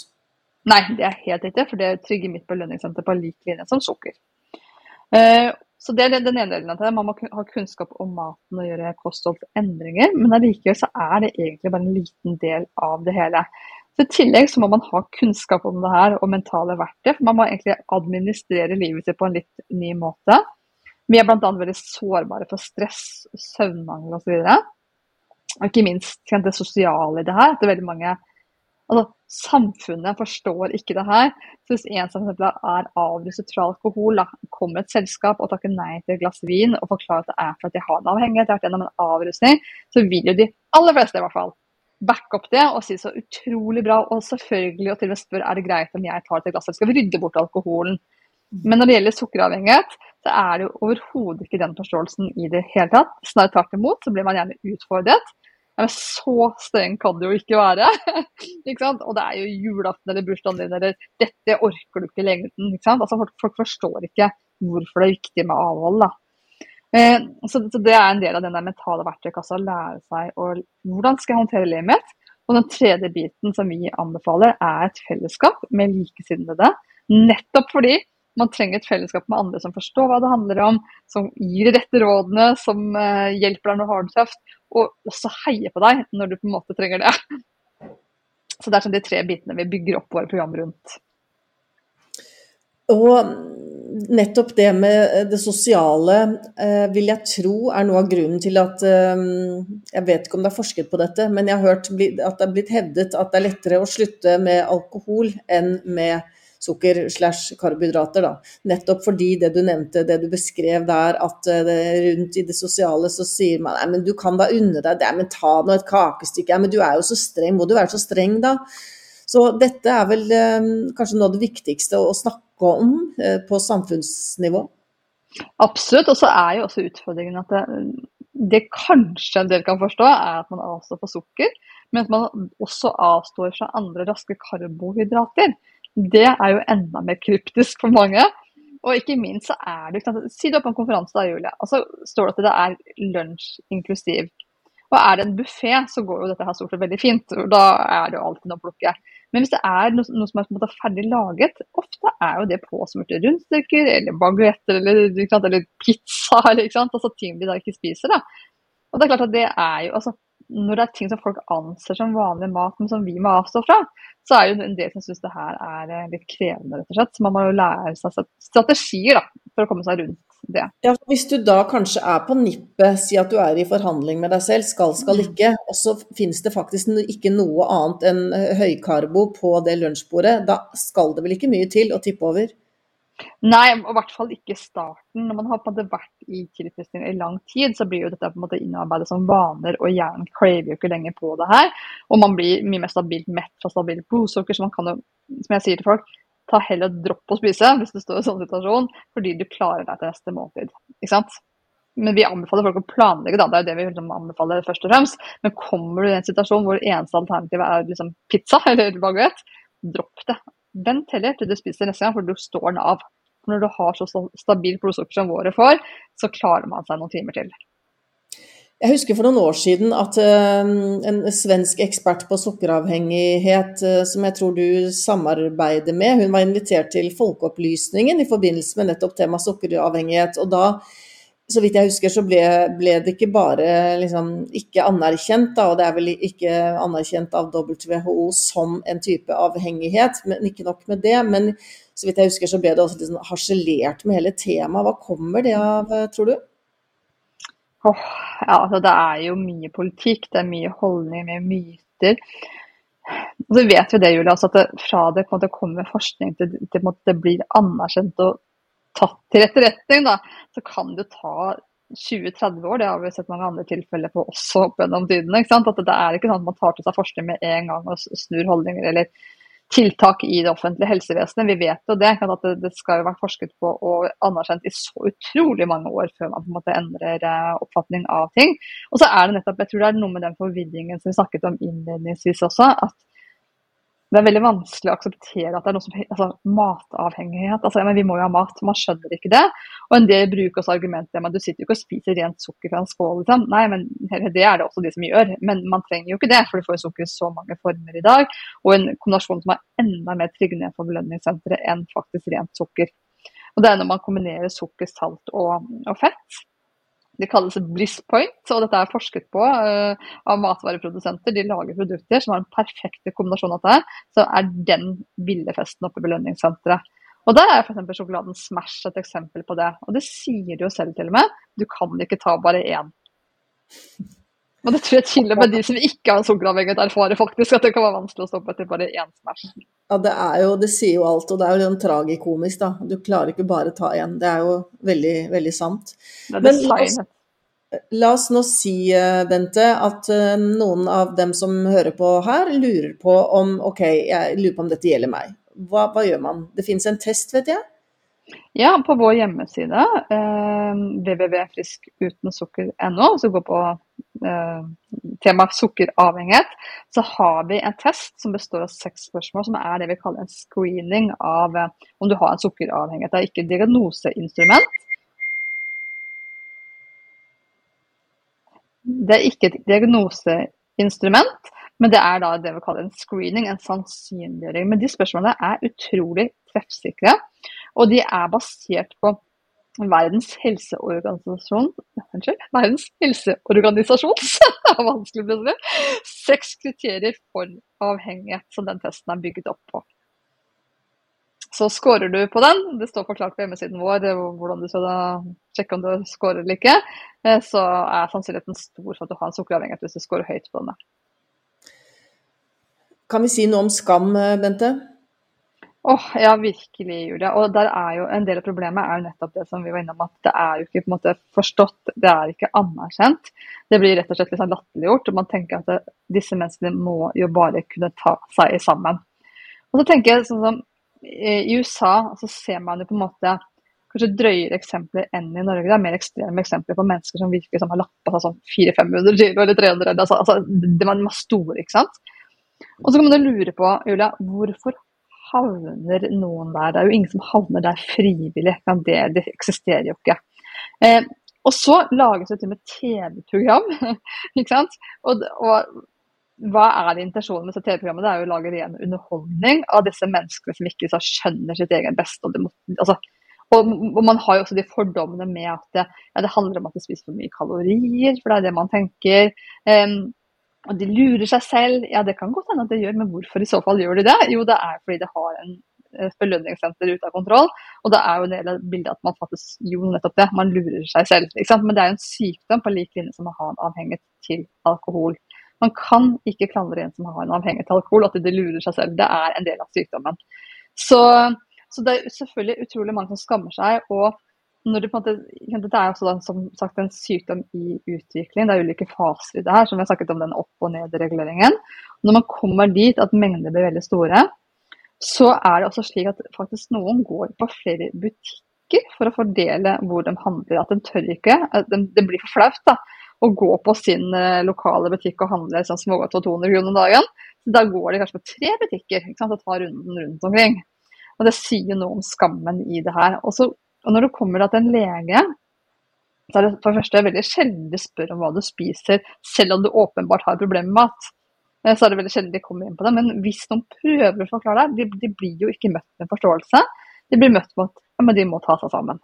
Nei, det er helt riktig, for det trygger mitt belønningssenter på lik linje som sukker. Uh, så Det er den ene delen av det. Man må ha kunnskap om maten og gjøre kostholdsendringer. Men allikevel så er det egentlig bare en liten del av det hele. Så I tillegg så må man ha kunnskap om det her og mentale verktøy. for Man må egentlig administrere livet sitt på en litt ny måte. Vi er bl.a. veldig sårbare for stress, søvnmangel osv. Og ikke minst det sosiale i det her. at det er veldig mange altså, Samfunnet forstår ikke det her. Så Hvis en som er avruset fra alkohol, da, kommer et selskap og takker nei til et glass vin og forklarer at det er for at de har en avhengighet, de har vært gjennom en avrusning, så vil jo de aller fleste i hvert fall backe opp det og si så utrolig bra. Og selvfølgelig og til og med spørre er det greit om jeg tar et glass, eller skal vi rydde bort alkoholen. Men når det gjelder sukkeravhengighet, så er det jo overhodet ikke den forståelsen i det hele tatt. Snarere tvert imot så blir man gjerne utfordret. Men så streng kan det jo ikke være. ikke? Og det er jo julaften eller bursdagen din eller 'dette orker du ikke i lengden'. Ikke? Altså, folk, folk, forstår ikke hvorfor det er viktig med avhold. Eh, så, så, det er en del av den der mentale verktøykassa å lære seg å, hvordan skal jeg håndtere livet mitt. Og den tredje biten som vi anbefaler, er et fellesskap med likesinnede. Nettopp fordi Man trenger et fellesskap med andre som forstår hva det handler om, som gir de rette rådene, som uh, hjelper deg når du har det tøft, og også heier på deg når du på en måte trenger det. Så det er sånn de tre bitene vi bygger opp våre program rundt. Og nettopp det med det sosiale eh, vil jeg tro er noe av grunnen til at eh, Jeg vet ikke om det er forsket på dette, men jeg har hørt at det er blitt hevdet at det er lettere å slutte med alkohol enn med sukker slash karbohydrater. Da. Nettopp fordi det du nevnte, det du beskrev der, at eh, rundt i det sosiale så sier man nei, du kan da unne deg det, men ta nå et kakestykke, ja, men du er jo så streng, må du være så streng da? Så dette er vel eh, kanskje noe av det viktigste å snakke om eh, på samfunnsnivå? Absolutt. Og så er jo også utfordringen at det, det, kanskje en del kan forstå, er at man avstår fra sukker, men at man også avstår fra andre raske karbohydrater. Det er jo enda mer kryptisk for mange. Og ikke minst så er det Si du er på en konferanse da, Julie, og så står det at det er lunsj inklusiv. Og er det en buffé, så går jo dette her stort sett veldig fint. og Da er det jo alltid noe å plukke. Men hvis det er noe, noe som er måte ferdig laget, ofte er jo det påsmurte rundstykker eller baguetter eller, eller, pizza. Eller, altså ting vi da ikke spiser. Da. Og det er klart at det er jo altså, Når det er ting som folk anser som vanlig mat, men som vi må avstå fra, så er jo en del som syns det her er eh, litt krevende, rett og slett. Så man må jo lære seg strategier da, for å komme seg rundt det. Ja, Hvis du da kanskje er på nippet, si at du er i forhandling med deg selv, skal, skal mm. ikke, og så finnes det faktisk ikke noe annet enn eh, høykarbo på det lunsjbordet, da skal det vel ikke mye til å tippe over? Nei, og i hvert fall ikke starten. Når man har på en måte vært i tilfredsstillende i lang tid, så blir jo dette på en måte innarbeidet som vaner, og hjernen craver jo ikke lenger på det her. Og man blir mye mer stabilt mett fra stabilt blodsukker, så man kan jo, som jeg sier til folk, ta heller dropp å spise hvis du står i sånn situasjon, fordi du klarer deg til neste måltid. Ikke sant? Men vi anbefaler folk å planlegge, da. Det er jo det vi liksom anbefaler først og fremst. Men kommer du i en situasjon hvor eneste alternativ er liksom pizza eller baguett, dropp det. Vent heller til du spiser neste gang, for du står den av. Når du har så stabilt blodsukker som våre får, så klarer man seg noen timer til. Jeg husker for noen år siden at eh, en svensk ekspert på sukkeravhengighet, eh, som jeg tror du samarbeider med, hun var invitert til Folkeopplysningen i forbindelse med nettopp tema sukkeravhengighet. Og da, så vidt jeg husker, så ble, ble det ikke bare liksom, ikke anerkjent, da, og det er vel ikke anerkjent av WHO som en type avhengighet, men ikke nok med det. Men så vidt jeg husker, så ble det også liksom harselert med hele temaet. Hva kommer det av, tror du? Oh, ja, altså det er jo mye politikk, det er mye holdning, mye myter. Og så vet vi det, Julie, altså at det, fra det kommer forskning til det, det blir anerkjent og tatt til etterretning, da, så kan det ta 20-30 år. Det har vi sett mange andre tilfeller på også opp gjennom tidene. At det er ikke sånn at man tar til seg forskning med en gang og snur holdninger eller tiltak i det offentlige helsevesenet. Vi vet jo det, at det skal jo være forsket på og anerkjent i så utrolig mange år før man på en måte endrer eh, oppfatning av ting. Og så er det nettopp, jeg tror det er noe med den forvirringen som vi snakket om innledningsvis også, at det er veldig vanskelig å akseptere at det er noe som altså, matavhengighet. altså, men Vi må jo ha mat, man skjønner ikke det. Og en del bruker også argumentet at du sitter jo ikke og spiser rent sukker fra en skål. Liksom. Nei, men det er det også de som gjør. Men man trenger jo ikke det, for du får sukker i så mange former i dag. Og en kombinasjon som er enda mer triggende for belønningssenteret enn faktisk rent sukker. Og Det er når man kombinerer sukker, salt og, og fett. Det kalles bliss point, og dette er forsket på uh, av matvareprodusenter. De lager produkter som har en perfekt kombinasjon av dette. Så er den ville festen oppe i belønningssenteret. Og Der er f.eks. sjokoladen Smash et eksempel på det. Og det sier du jo selv til og med. Du kan ikke ta bare én. Og det tror jeg til og med de som ikke har sukkeravhengighet erfarer faktisk at det kan være vanskelig å stoppe etter bare én Smash. Ja, det er jo, det sier jo alt, og det er jo sånn tragikomisk, da. Du klarer ikke bare ta én. Det er jo veldig, veldig sant. Det er Men la oss, la oss nå si, eh, Bente, at eh, noen av dem som hører på her, lurer på om OK, jeg lurer på om dette gjelder meg. Hva, hva gjør man? Det finnes en test, vet jeg? Ja, på vår hjemmeside, eh, www.friskutensukker.no, så går på eh, temaet sukkeravhengighet, så har vi en test som består av seks spørsmål, som er det vi kaller en screening av eh, om du har en sukkeravhengighet. Det er ikke diagnoseinstrument. Det er ikke et diagnoseinstrument, men det er da det vi kaller en screening, en sannsynliggjøring. Men de spørsmålene er utrolig treffsikre. Og de er basert på Verdens helseorganisasjon Unnskyld, Verdens helseorganisasjons vanskelig plutselig, seks kriterier for avhengighet som den testen er bygget opp på. Så scorer du på den, det står forklart på hjemmesiden vår hvordan du skal sjekke om du scorer eller ikke, eh, så er sannsynligheten stor for at du har en sukkeravhengighet hvis du scorer høyt på den. Kan vi si noe om skam, eh, Bente? Åh, oh, Ja, virkelig, Julia. Og der er jo En del av problemet er jo nettopp det som vi var innom, at det er jo ikke på en måte forstått, det er ikke anerkjent. Det blir rett og slett liksom latterliggjort. og Man tenker at det, disse menneskene må jo bare kunne ta seg sammen. Og så tenker jeg sånn som I USA så ser man jo på en måte kanskje drøyere eksempler enn i Norge. Det er mer ekstreme eksempler på mennesker som virker som har lappa seg sånn 400-500 kilo eller 300 altså, altså, Det var store, ikke sant. Og så kan man lure på, Julia, hvorfor havner noen der? Det er jo ingen som havner der frivillig. Det, det eksisterer jo ikke. Eh, og så lages det til og med TV-program. ikke sant? Og, og, hva er intensjonen med TV-programmet? Det er jo å lage ren underholdning av disse menneskene som ikke skjønner sitt egen beste. Og, må, altså, og, og, man har jo også de fordommene med at det, ja, det handler om at de spiser for mye kalorier, for det er det man tenker. Um, og de lurer seg selv. Ja, det kan godt hende at det gjør, men hvorfor i så fall gjør de det? Jo, det er fordi det har en belønningssenter ute av kontroll. Og det er jo en del av bildet at man faktisk jo nettopp det, man lurer seg selv. Ikke sant? Men det er jo en sykdom på lik linje som å ha en avhengighet til alkohol. Man kan ikke klandre en som har en avhengighet til alkohol, at de lurer seg selv. Det er en del av sykdommen. Så, så det er selvfølgelig utrolig mange som skammer seg. og når det, på en måte, Dette er også da, som sagt en sykdom i utvikling. Det er ulike faser i det her, som vi har snakket om den opp- og ned-reguleringen. Når man kommer dit at mengder blir veldig store, så er det også slik at faktisk noen går på flere butikker for å fordele hvor de handler. At de tør ikke. Det blir for flaut da, å gå på sin eh, lokale butikk og handle sånn smågodt for 200 kroner om dagen. Så da går de kanskje på tre butikker ikke sant, og tar runden rundt omkring. Og Det sier noe om skammen i det her. Og så og når du kommer til en lege, så er det for det første veldig sjelden de spør om hva du spiser, selv om du åpenbart har problemer med mat. Eh, så er det veldig sjelden de kommer inn på det. Men hvis noen prøver å forklare deg, de, de blir jo ikke møtt med forståelse. De blir møtt med at ja, de må ta seg sammen.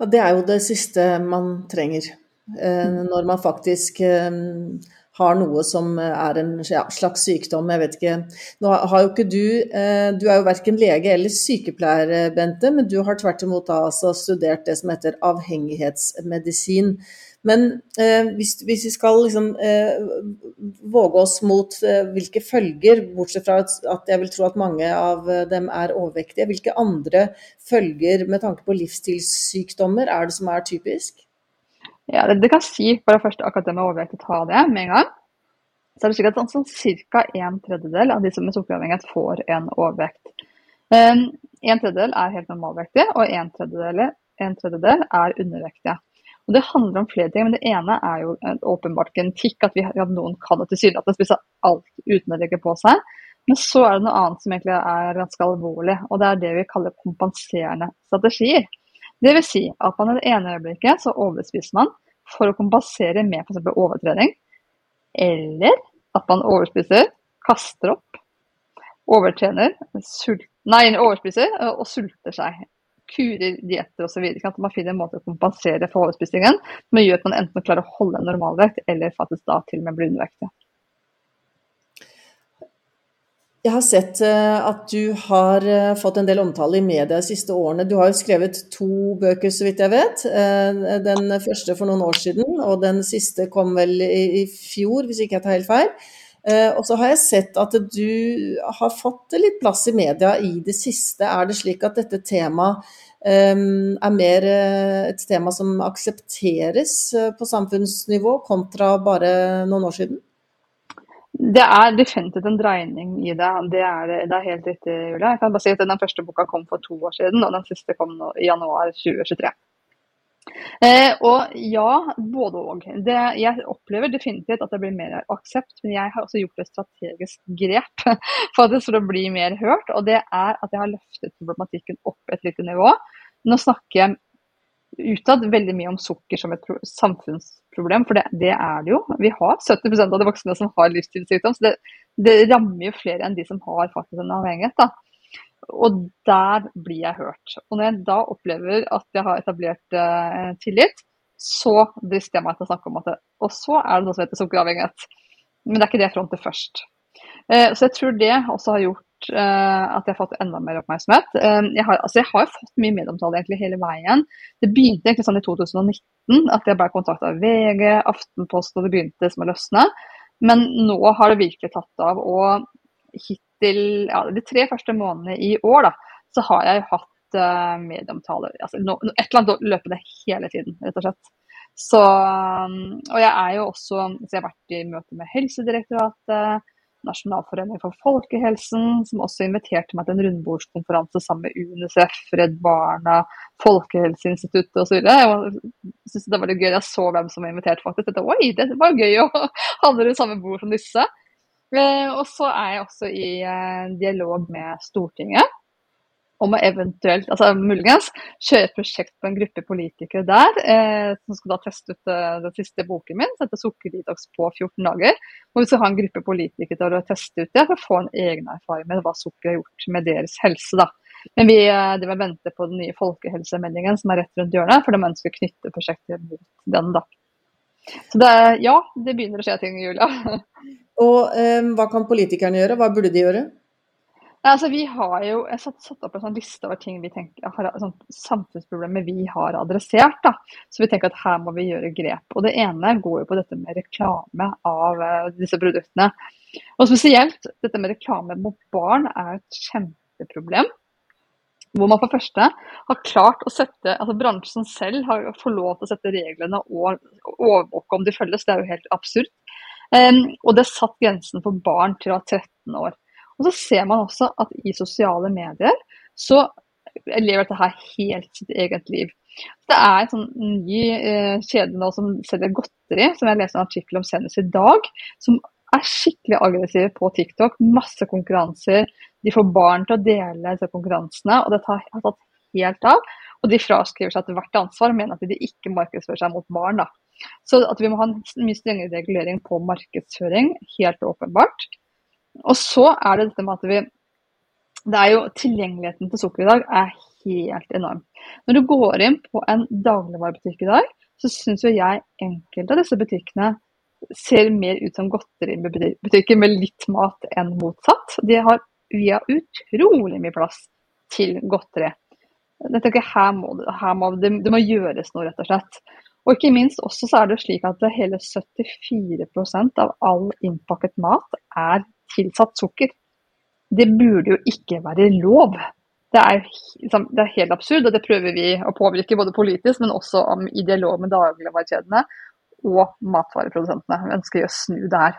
Ja, det er jo det siste man trenger. Eh, mm. når man faktisk eh, har noe som er en slags sykdom. Jeg vet ikke. Nå har jo ikke du eh, Du er jo verken lege eller sykepleier, eh, Bente, men du har tvert imot da altså studert det som heter avhengighetsmedisin. Men eh, hvis, hvis, vi skal liksom eh, våge oss mot eh, hvilke følger, bortsett fra at jeg vil tro at mange av dem er overvektige, hvilke andre følger med tanke på livsstilssykdommer er det som er typisk? Ja, det, det kan si for det første akkurat det med overvekt, ta det med en gang. Så er det slik at sånn, ca. en tredjedel av de som med sukkeravhengige, får en overvekt. Um, en tredjedel er helt normalvektig, og en tredjedel, en tredjedel er undervektige. Og Det handler om flere ting, men det ene er jo åpenbart genetikk. At, vi, at noen kan det tilsynelatende spise alt uten å legge på seg. Men så er det noe annet som egentlig er ganske alvorlig, og det er det vi kaller kompenserende strategier. Dvs. Si at man i det ene øyeblikket så overspiser man for å kompensere med f.eks. overtrening. Eller at man overspiser, kaster opp, overtrener, sult, nei, overspiser og sulter seg. Kurer, dietter osv. At man finner en måte å kompensere for overspisingen som gjør at man enten klarer å holde en normalvekt, eller faktisk da til og med bli undervektig. Jeg har sett eh, at du har eh, fått en del omtale i media de siste årene. Du har jo skrevet to bøker, så vidt jeg vet. Eh, den første for noen år siden, og den siste kom vel i fjor, hvis ikke jeg tar helt feil. Og så har jeg sett at du har fått litt plass i media i det siste. Er det slik at dette temaet er mer et tema som aksepteres på samfunnsnivå kontra bare noen år siden? Det er definitivt en dreining i det. Det er, det er helt riktig, Julia. Jeg kan bare si at Den første boka kom for to år siden, og den siste kom nå, i januar 2023. Eh, og ja, både og. Jeg opplever definitivt at det blir mer aksept, men jeg har også gjort et strategisk grep faktisk for å bli mer hørt. Og det er at jeg har løftet problematikken opp et lite nivå. Nå snakker jeg utad veldig mye om sukker som et samfunnsproblem, for det, det, er det jo. Vi har 70% av de voksne som har livsstilssykdom, så det, det, rammer jo flere enn de som har faktisk en avhengighet. Da. og der blir jeg hørt. Og når jeg da opplever at jeg har etablert eh, tillit, så drister jeg meg til å snakke om at det, Og så er det noe som heter sukkeravhengighet. Men det er ikke det jeg fronter først. Eh, så jeg tror det også har gjort uh, at jeg har fått enda mer oppmerksomhet. Jeg har, altså jeg har fått mye medieomtale egentlig hele veien. Det begynte egentlig sånn i 2019 at jeg ble kontakta av VG, Aftenposten, og det begynte som å løsne. Men nå har det virkelig tatt av. og hittil ja, de tre første månedene i år, da, så har jeg hatt uh, medieomtale. Altså, no, et eller annet løpende hele tiden, rett og slett. Så, og jeg er jo også så jeg har vært i møte med Helsedirektoratet, Nasjonalforeningen for folkehelsen, som også inviterte meg til en rundbordskonferanse sammen med UNICEF, Redd Barna, Folkehelseinstituttet osv. Jeg syntes det var litt gøy. Jeg så hvem som var invitert, faktisk. Dette, Oi, det var gøy å handle rundt samme bord som disse. Eh, og så er jeg også i eh, dialog med Stortinget om å eventuelt, altså muligens, kjøre et prosjekt på en gruppe politikere der, eh, som skal da teste ut eh, den siste boken min, heter 'Sukkerdetox på 14 dager'. Og vi skal ha en gruppe politikere til å teste ut det, for å få en egen erfaring med hva sukker har gjort med deres helse. da. Men vi eh, de vente på den nye folkehelsemeldingen som er rett rundt hjørnet, for de ønsker å knytte prosjektet mot den. da. Så det, ja, det begynner å skje ting, Julia. Og eh, hva kan politikerne gjøre, hva burde de gjøre? Altså, vi har jo jeg satt, satt opp en sånn liste over ting vi tenker, har, sånn, samfunnsproblemer vi har adressert. Da. Så vi tenker at her må vi gjøre grep. Og Det ene går jo på dette med reklame av uh, disse produktene. Og Spesielt dette med reklame mot barn er et kjempeproblem. Hvor man for første har klart å sette altså Bransjen selv har får lov til å sette reglene og overvåke om de følges. Det er jo helt absurd. Um, og det satt grensen for barn til å ha 13 år. Og så ser man også at i sosiale medier så lever dette her helt sitt eget liv. Det er en sånn ny eh, kjede nå som selger godteri, som jeg leste en artikkel om senest i dag, som er skikkelig aggressive på TikTok. Masse konkurranser. De får barn til å dele disse konkurransene, og det har tatt helt av. Og de fraskriver seg hvert ansvar mener at de ikke markedsfører seg mot barn. Da. Så at vi må ha en mye strengere regulering på markedsføring, helt åpenbart. Og så er det dette med at vi det er jo Tilgjengeligheten til sukker i dag er helt enorm. Når du går inn på en dagligvarebutikk i dag, så syns jo jeg enkelte av disse butikkene ser mer ut som godteributikker med litt mat enn motsatt. De har via utrolig mye plass til godteri. Jeg tenker her må, her må det, det, må gjøres noe, rett og slett. Og ikke minst også så er det slik at hele 74% av all innpakket mat er tilsatt sukker. Det burde jo ikke være lov. Det er, liksom, det er, helt absurd, og det prøver vi å påvirke både politisk, men også i dialog med dagligvarekjedene og matvareprodusentene. Vi ønsker å snu det her.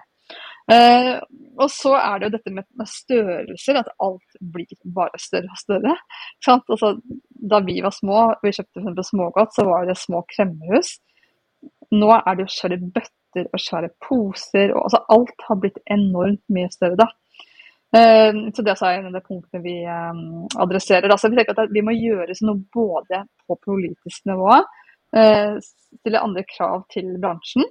Eh, og så er det jo dette med, med, størrelser, at alt blir bare større og større. Altså, da vi var små, vi kjøpte for smågodt, så var det små kremmehus. Nå er det jo svære bøtter og svære poser. Og, altså, alt har blitt enormt mye større da. Uh, så Det er en av de punktene vi um, adresserer. Altså, vi at Vi må gjøre noe både på politisk nivå, uh, stille andre krav til bransjen,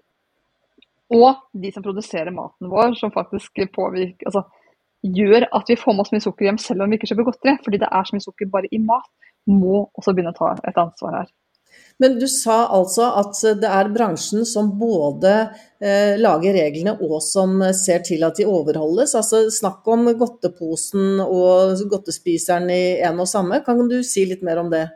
og de som produserer maten vår, som faktisk påvirker, altså, gjør at vi får med oss mye sukker hjem selv om vi ikke kjøper godteri. Fordi det er så mye sukker bare i mat. Må også begynne å ta et ansvar her. Men du sa altså at det er bransjen som både eh, lager reglene og som ser til at de overholdes. Altså Snakk om godteposen og godtespiseren i en og samme. Kan du si litt mer om det?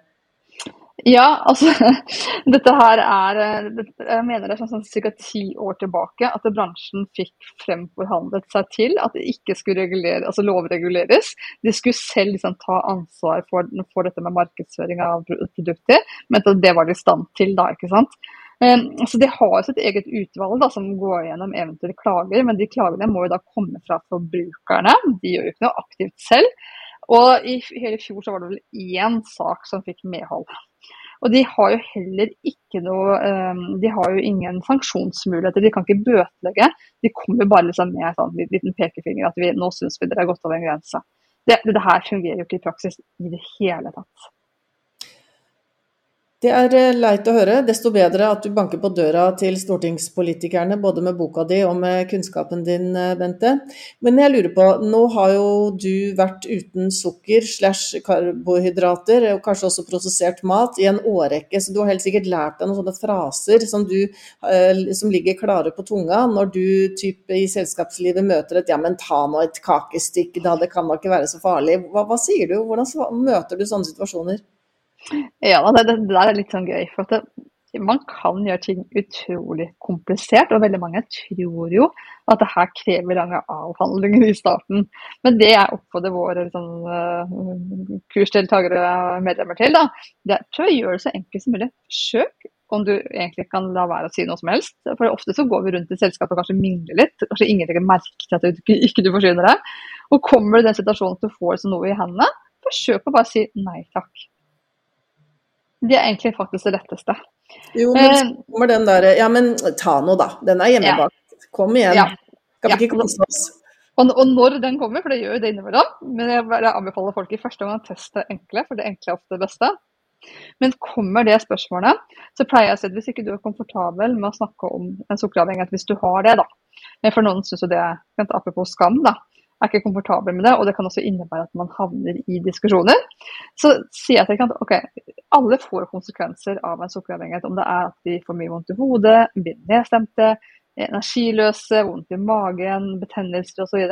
Ja, altså dette her er Jeg mener det er sånn ca. ti år tilbake at bransjen fikk fremforhandlet seg til at det ikke skulle regulere, altså lovreguleres. De skulle selv liksom ta ansvar for, for, dette med markedsføring av produkter, men det var de i stand til da, ikke sant. Um, så De har sitt eget utvalg da, som går gjennom eventuelle klager, men de klagene må jo da komme fra forbrukerne. De gjør jo ikke noe aktivt selv. Og i hele fjor så var det vel én sak som fikk medhold. Og de har jo heller ikke noe um, De har jo ingen sanksjonsmuligheter. De kan ikke bøtelegge. De kommer bare liksom med en sånn liten pekefinger at vi, nå syns vi dere har gått over en grense. Det, det, her fungerer jo ikke i praksis i det hele tatt. Det er eh, leit å høre. Desto bedre at du banker på døra til stortingspolitikerne, både med boka di og med kunnskapen din, eh, Bente. Men jeg lurer på, nå har jo du vært uten sukker slash karbohydrater, og kanskje også prosessert mat, i en årrekke, så du har helt sikkert lært deg noen sånne fraser som, du, eh, som ligger klare på tunga når du type, i selskapslivet møter et 'ja, men ta nå et kakestikk, da, det kan da ikke være så farlig'. Hva, hva sier du? Hvordan møter du sånne situasjoner? Ja, det, det, der er litt sånn gøy. for det, Man kan gjøre ting utrolig komplisert, og veldig mange tror jo at det her krever lange avhandlinger i starten. Men det jeg oppfordrer våre sånn, kursdeltakere og medlemmer til, da, det er prøv å gjøre det så enkelt som mulig. Søk om du egentlig kan la være å si noe som helst. For ofte så går vi rundt i selskapet og kanskje mingler litt. Kanskje ingen legger merke til at du ikke, ikke du forsyner deg. Og kommer du i den situasjonen at du får noe i hendene, forsøk å bare si nei takk. Det er egentlig faktisk det letteste. Jo, men så eh, kommer den derre Ja, men ta nå, da. Den er hjemmebakt. Ja. Kom igjen. Ja. Skal vi ikke kose oss? Og, og, når den kommer, for det gjør jo det innimellom, men jeg, jeg anbefaler folk i første omgang å teste enkle, for det enkle er ofte det beste. Men kommer det spørsmålet, så pleier jeg å si at hvis ikke du er komfortabel med å snakke om en sukkeravhengighet, hvis du har det, da. For noen syns jo det, apropos skam, da, er ikke komfortabel med det, og det kan også innebære at man havner i diskusjoner. Så sier jeg til ok, alle får konsekvenser av en sukkeravhengighet. Om det er at de får mye vondt i hodet, blir nedstemte, energiløse, vondt i magen, betennelser osv.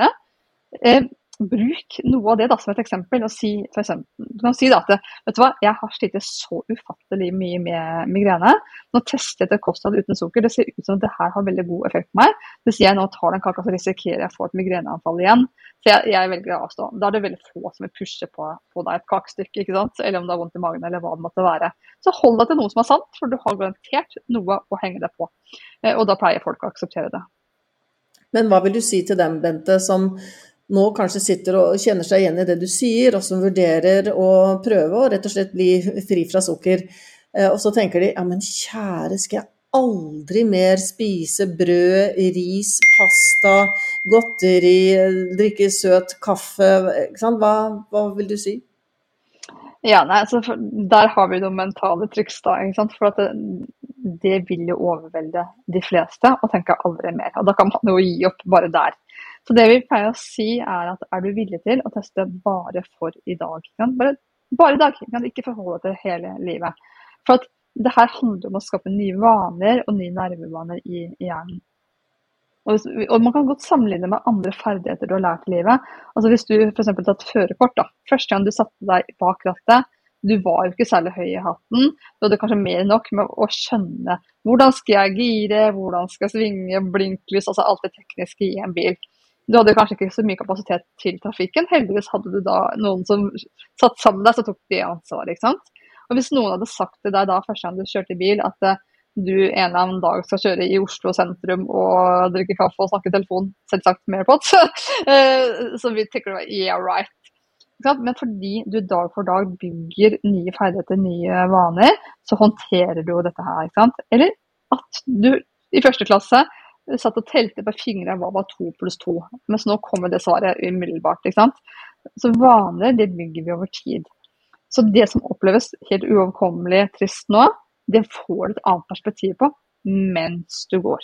Bruk noe av det da, som et eksempel. og si, for eksempel, Du kan si da at vet du hva, jeg har slitt så ufattelig mye med migrene. Nå tester jeg et kosthold uten sukker. Det ser ut som at det her har veldig god effekt på meg. Hvis jeg nå tar den kaka, så risikerer jeg å få et migreneanfall igjen. Så jeg, jeg velger å avstå. Da er det veldig få som vil pushe på, på deg et kakestykke, ikke sant? eller om det har vondt i magen, eller hva det måtte være. Så hold deg til noe som er sant, for du har garantert noe å henge deg på. Eh, og da pleier folk å akseptere det. Men hva vil du si til dem, Bente, som nå kanskje sitter og kjenner seg igjen i det du sier, og som vurderer å prøve å rett og slett bli fri fra sukker. Eh, og så tenker de ja, men kjære, skal jeg aldri mer spise brød, ris, pasta, godteri, drikke søt kaffe? Hva, hva vil du si? Ja, nei, altså Der har vi noen mentale triks. da, For det, det, vil jo overvelde de fleste å tenke aldri mer. og Da kan man jo gi opp bare der. Så det vi pleier å si er at er du villig til å teste bare for i dag? Bare, bare i dag, ikke forholde deg til hele livet. For at det her handler om å skape nye vaner og nye nervevaner i, i hjernen. Og, og, Man kan godt sammenligne med andre ferdigheter du har lært i livet. Altså Hvis du f.eks. har tatt førerkort. Første gang du satte deg bak rattet, du var jo ikke særlig høy i hatten. Du hadde kanskje mer enn nok med å skjønne hvordan skal jeg gire, hvordan skal jeg svinge, blinklys, altså alt det tekniske i en bil. Du hadde kanskje ikke så mye kapasitet til trafikken. Heldigvis hadde du da noen som satt sammen med deg, så tok de ansvaret. ikke sant? Og Hvis noen hadde sagt til deg da første gang du kjørte bil at uh, du en eller annen dag skal kjøre i Oslo sentrum og drikke kaffe og snakke telefon, selvsagt med AirPods, uh, så vi tenker du yeah right. Men fordi du dag for dag bygger nye ferdigheter, nye vaner, så håndterer du jo dette her. ikke sant? Eller at du i første klasse satt og telte på fingrene hva var to pluss to. Mens nå kommer det svaret umiddelbart. ikke sant? Så vaner det bygger vi over tid. Så det som oppleves helt uoverkommelig trist nå, det får du et annet perspektiv på mens du går.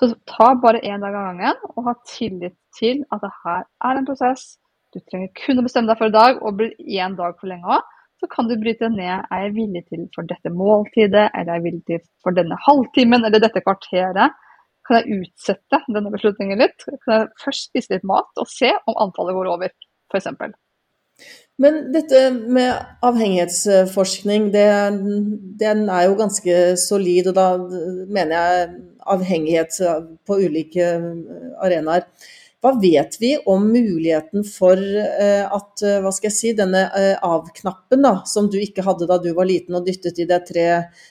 Så ta bare én dag av gangen, og ha tillit til at det her er en prosess. Du trenger kun å bestemme deg for i dag, og blir én dag for lenge òg så kan du bryte ned er jeg villig til for dette måltidet, eller er jeg villig til for denne halvtimen eller dette kvarteret. Kan jeg utsette denne beslutningen litt? Kan jeg først spise litt mat og se om antallet går over, f.eks. Men dette med avhengighetsforskning, det, den er jo ganske solid, og da mener jeg avhengighet på ulike arenaer. Hva vet vi om muligheten for eh, at eh, hva skal jeg si, denne eh, av-knappen da, som du ikke hadde da du var liten og dyttet i deg tre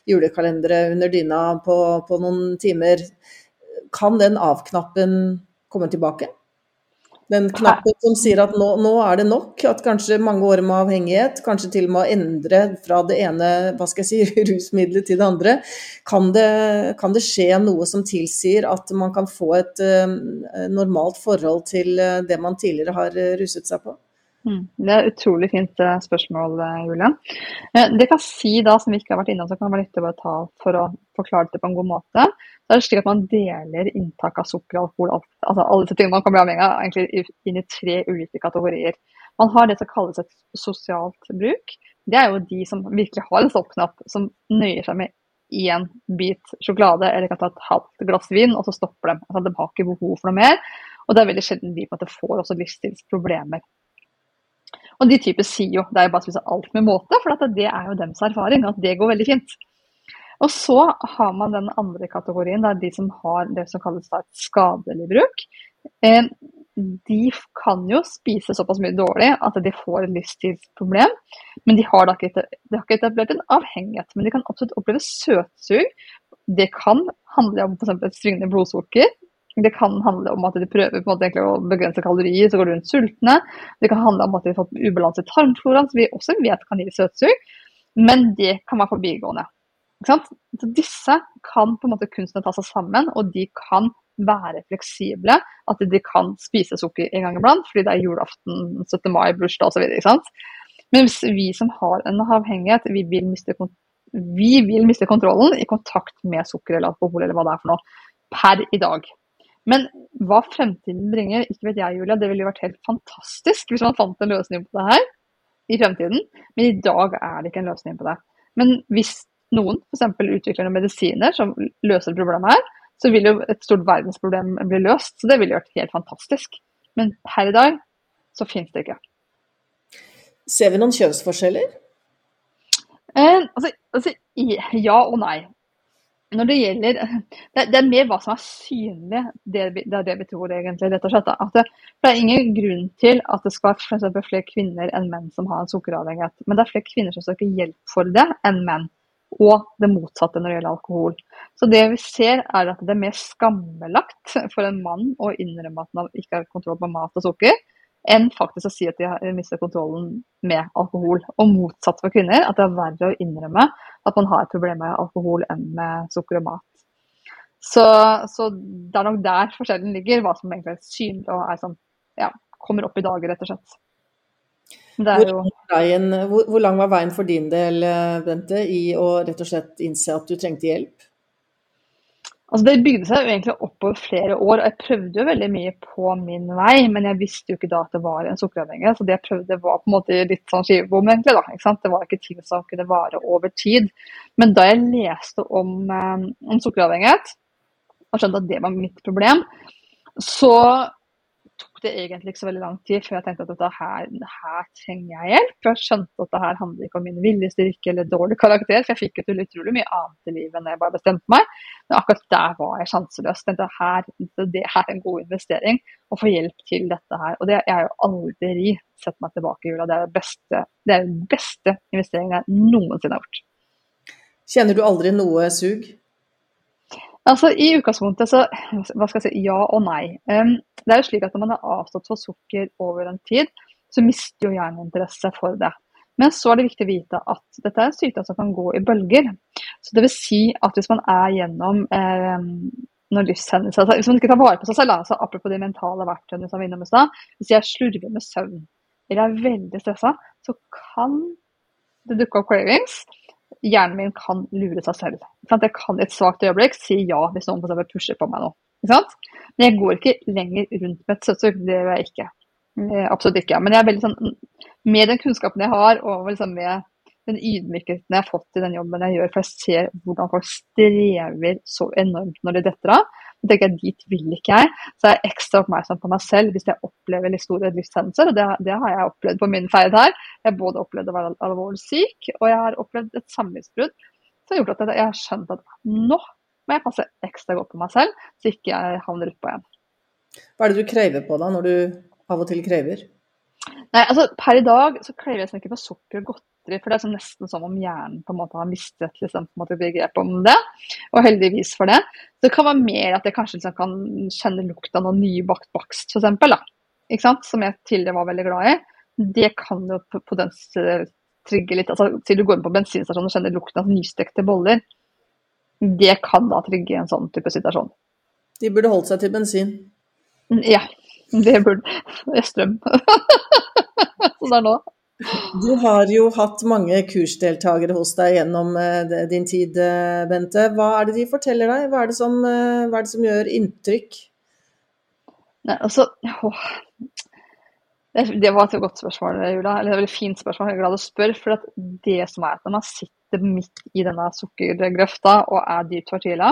julekalendere under dyna på, på noen timer, kan den av-knappen komme tilbake? Den knappen som sier at nå, nå, er det nok, at kanskje mange år med avhengighet, kanskje til og med å endre fra det ene hva skal jeg si, rusmiddelet til det andre. Kan det, kan det skje noe som tilsier at man kan få et uh, normalt forhold til uh, det man tidligere har uh, ruset seg på? Mm. Det er et utrolig fint spørsmål, uh, Julia. Uh, det kan si da, som vi ikke har vært innom, så kan være nyttig å ta for å forklare det på en god måte. Så er det slik at Man deler inntak av sukker og alkohol alt, altså alle disse tingene man kan bli avhengig av, egentlig inn i tre ulike kategorier. Man har det som kalles et sosialt bruk. Det er jo de som virkelig har en stoppknapp, som nøyer seg med én bit sjokolade eller kan ta et halvt glass vin, og så stopper de. Altså, de har ikke behov for noe mer. Og det er veldig sjelden de på en måte får også livsstilsproblemer. Og de typer sier jo det er jo bare å spise alt med måte, for det er jo deres erfaring at det går veldig fint. Og så har man den andre kategorien, det er de som har det som kalles et skadelig bruk. Eh, de kan jo spise såpass mye dårlig at de får et livsstilsproblem. Men de har da ikke, ikke etablert en avhengighet. Men de kan absolutt oppleve søtsug. Det kan handle om f.eks. svingende blodsukker. Det kan handle om at de prøver måte, å begrense kalorier, så går de rundt sultne. Det kan handle om at de har fått ubalanse i tarmfloraen, som vi også vet kan gi søtsug. Men det kan være forbigående. Så disse kan på en måte kunstene ta seg sammen, og de kan være fleksible. At de kan spise sukker en gang iblant, fordi det er julaften, 17. mai, bursdag osv. Men hvis vi som har en avhengighet, vi vil, miste, vi vil miste kontrollen i kontakt med sukker eller alkohol eller hva det er for noe, per i dag. Men hva fremtiden bringer, ikke vet jeg, Julia. Det ville jo vært helt fantastisk hvis man fant en løsning på det her i fremtiden. Men i dag er det ikke en løsning på det. Men hvis noen f.eks. utvikler noen medisiner som løser problemet her, så vil jo et stort verdensproblem bli løst. Så det ville vært helt fantastisk. Men per i dag så finnes det ikke. Ser vi noen kjønnsforskjeller? Eh, altså, altså, ja og nei når det gjelder det, det, er mer hva som er synlig, det, det er det vi tror egentlig. rett og slett. At det, det, er ingen grunn til at det skal være flere kvinner enn menn som har en sukkeravhengighet. Men det er flere kvinner som søker hjelp for det, enn menn. Og det motsatte når det gjelder alkohol. Så det vi ser er at det er mer skambelagt for en mann å innrømme at han ikke har kontroll på mat og sukker, enn faktisk å si at de har mistet kontrollen med alkohol. Og motsatt for kvinner, at det er verre å innrømme at man har et problem med alkohol enn med sukker og mat. Så, så det er nok der forskjellen ligger, hva som egentlig er synlig og er sånn, ja, kommer opp i dager, rett og slett. Jo... hvor, hvor lang var veien for din del, Bente, i å rett og slett innse at du trengte hjelp? Altså Det bygde seg jo egentlig opp over flere år. og Jeg prøvde jo veldig mye på min vei, men jeg visste jo ikke da at det var en sukkeravhengighet. Så det jeg prøvde var på en måte litt sånn skivebom, egentlig. da, ikke sant? Det var ikke ting som kunne vare over tid. Men da jeg leste om, eh, om sukkeravhengighet, og skjønte at det var mitt problem, så det egentlig ikke så veldig lang tid før jeg tenkte at dette her, her trenger jeg hjelp. For jeg skjønte at det her handler ikke om min viljestyrke eller dårlig karakter, for jeg fikk jo utrolig mye annet i livet enn jeg bare bestemte meg. Men akkurat der var jeg sjanseløs. Tenkte her, det her er en god investering å få hjelp til dette her. Og det er jo aldri sett meg tilbake i jula. Det er det beste, det er den beste investeringen jeg noensinne har gjort. Kjenner du aldri noe sug? Altså, I utgangspunktet så hva skal jeg si, ja og nei. Um, det er jo slik at Når man har avstått fra sukker over en tid, så mister jo hjernen interesse for det. Men så er det viktig å vite at dette er en sykdom som kan gå i bølger. Så det vil si at hvis man er gjennom eh, noen livshendelser Hvis man ikke tar vare på seg selv, altså apropos de mentale verktøyene som vi innom i stad Hvis jeg slurver med søvn eller er veldig stressa, så kan det dukke opp cravings hjernen min kan lure seg selv. Jeg kan i et svakt øyeblikk si ja hvis noen for pusher på meg nå. Men jeg går ikke lenger rundt med et søtsug. Det gjør jeg ikke. Eh, absolutt ikke. Men jeg er veldig sånn, med den kunnskapen jeg har, og liksom med den ydmykheten jeg har fått i den jobben jeg gjør, for jeg ser hvordan folk strever så enormt når de detter av, tenker jeg dit vil ikke jeg. Så jeg er ekstra oppmerksom på meg selv hvis jeg opplever litt store livshendelser. Og det, det, har jeg opplevd på min ferd her. Jeg har både opplevd å være alvorlig syk, og jeg har opplevd et samlivsbrudd som har gjort at jeg har skjønt at nå må jeg passe ekstra godt på meg selv, så ikke jeg havner utpå igjen. Hva er det du krever på da, når du av og til krever? Nei, altså Per i dag så krever jeg ikke på sukker og godteri, for det er sånn nesten som om hjernen på en måte har mistet liksom, begrep om det. Og heldigvis for det. Så det kan være mer at jeg kanskje liksom kan kjenne lukta av noe nybakt bakst, f.eks. Som jeg tidligere var veldig glad i. Det kan jo potensielt trigge litt. altså Til du går inn på bensinstasjonen og kjenner lukten av nystekte boller. Det kan da trigge en sånn type situasjon. De burde holdt seg til bensin. Ja, det burde Strøm. så det er nå. Du har jo hatt mange kursdeltakere hos deg gjennom eh, din tid, eh, Bente. Hva er det de forteller deg? Hva er det som, eh, er det som gjør inntrykk? Nei, altså, åh. Det var et godt spørsmål, Julia. Eller et veldig fint spørsmål. Jeg er glad du spør. For det som er at når man sitter midt i denne sukkergrøfta og er dypt fortvila,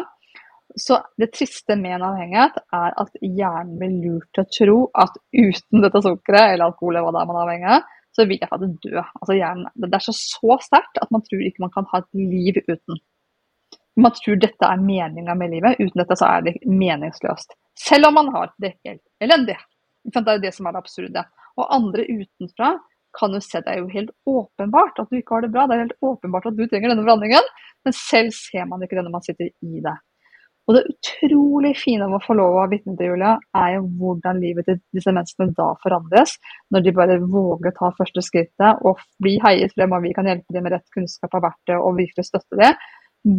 så det triste med en avhengighet er at hjernen blir lurt til å tro at uten dette sukkeret eller alkohol eller hva det er man er avhengig av, så vil jeg faktisk dø. Altså hjernen, det er så, så sterkt at man tror ikke man kan ha et liv uten. Man tror dette er meninga med livet. Uten dette så er det meningsløst. Selv om man har det helt elendig. Det er jo det som er det absurde. Og andre utenfra kan jo se det er jo helt åpenbart at du ikke har det bra. Det er helt åpenbart at du trenger denne forandringen, men selv ser man ikke det når man sitter i det. Og det utrolig fine med å få lov å være vitne til, Julia, er jo hvordan livet til disse menneskene da forandres. Når de bare våger ta første skrittet og bli heiet frem, og vi kan hjelpe dem med rett kunnskap av verktøy og virkelig støtte det.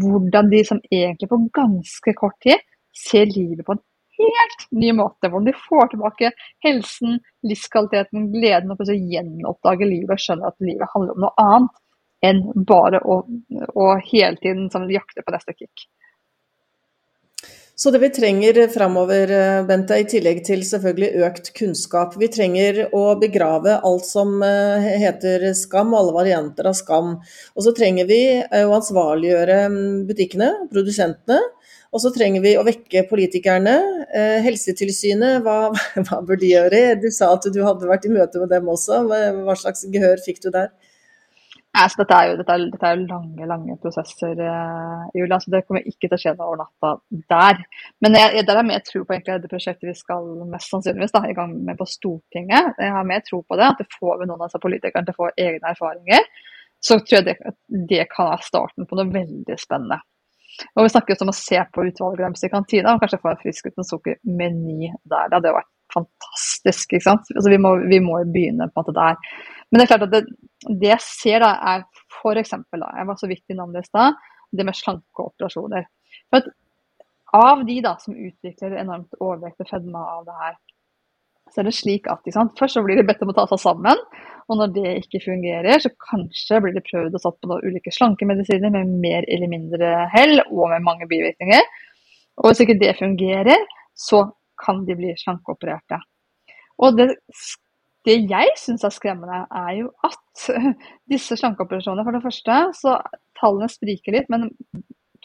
Hvordan de som egentlig på ganske kort tid ser livet på en helt ny måte. Hvordan de får tilbake helsen, livskvaliteten, gleden og plutselig gjenoppdager livet og skjønner at livet handler om noe annet enn bare å, å hele tiden sånn, jakte på neste kick. Så det vi trenger framover, eh, Bente, i tillegg til selvfølgelig økt kunnskap Vi trenger å begrave alt som eh, heter skam, alle varianter av skam. Og så trenger vi eh, å ansvarliggjøre mm, butikkene, produsentene. Og så trenger vi å vekke politikerne. Helsetilsynet, hva, hva bør de gjøre? Du sa at du hadde vært i møte med dem også. Hva slags gehør fikk du der? Altså, dette, er jo, dette, er, dette, er, jo, lange lange prosesser, uh, Julia, så det kommer ikke til å skje noe over natta der. Men jeg, jeg, der er mer tro på egentlig det prosjektet vi skal mest sannsynligvis da, i gang med på Stortinget. Jeg har mer tro på det, at det får vi noen av disse politikerne til å få egne erfaringer. Så tror jeg det, det kan være starten på noe veldig spennende. Og Vi snakker om å se på utvalget deres i kantina og kanskje få en frisk uten sukker-meny der. Det hadde vært fantastisk. ikke sant? Altså, vi, må, vi må begynne på en måte der. Men det er klart at det, det jeg ser, da, er f.eks. Jeg var så vidt innom det i stad, det med slankeoperasjoner. For at av de da som utvikler enormt overvekt og fedme av det her, så er det slik at først så blir de bedt om å ta seg sammen. Og når det ikke fungerer, så kanskje blir det prøvd og satt på noen ulike slankemedisiner med mer eller mindre hell og med mange bivirkninger. Og hvis ikke det fungerer, så kan de bli slankeopererte. Og det, det jeg syns er skremmende, er jo at disse slankeoperasjonene For det første, så tallene spriker litt, men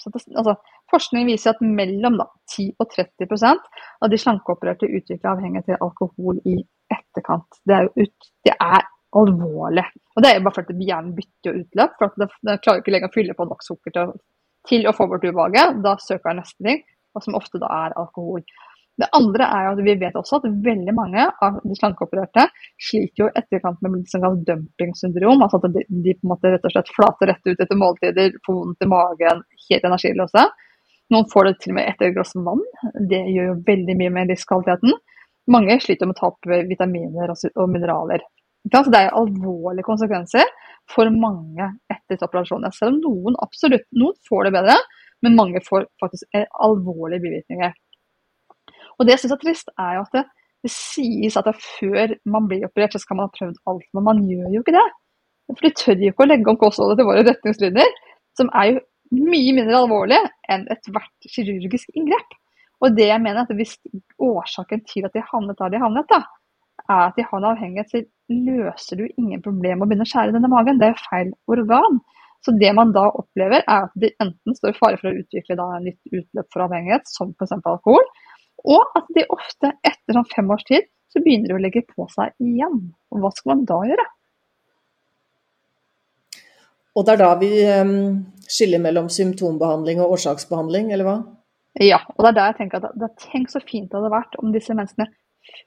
altså, forskning viser at mellom da, 10 og 30% av de slankeopererte utvikler avhengighet til alkohol i etterkant. Det er ut, det er alvorlig. Og det er jo bare fordi hjernen bytter utløp. for at Den klarer ikke lenger å fylle på nok sukker til, til å få bort ubehaget. Da søker den neste ting, og som ofte da er alkohol. Det andre er at vi vet også at veldig mange av de slankeopererte sliter jo etterkant med liksom dumpingsyndrom. altså At de, de, på en måte rett og slett flater rett ut etter måltider, får vondt i magen, helt energiløse. Noen får det til og med etter et glass vann. Det gjør jo veldig mye med livskvaliteten. Mange sliter med å ta opp vitaminer og mineraler. Så det er alvorlige konsekvenser for mange etter operasjoner. Selv om noen absolutt noen får det bedre, men mange får faktisk alvorlige bivirkninger. Og det jeg syns er trist, er jo at det, det sies at før man blir operert, så skal man ha prøvd alt. Men man gjør jo ikke det. For de tør jo ikke å legge om kostholdet til våre retningslinjer, som er jo mye mindre alvorlig enn ethvert kirurgisk inngrep. Og det jeg mener er at hvis årsaken til at de havnet der de havnet, da, er at de har en avhengighet, så løser du ingen problem med å begynne å skjære denne magen. Det er jo feil organ. Så det man da opplever, er at de enten står i fare for å utvikle da en nytt utløp for avhengighet, som f.eks. alkohol, og at de ofte etter sånn fem års tid så begynner de å legge på seg igjen. Og hva skal man da gjøre? Og det er da vi um, skiller mellom symptombehandling og årsaksbehandling, eller hva? Ja, og det er der jeg tenker at det, tenk så fint det hadde vært om disse menneskene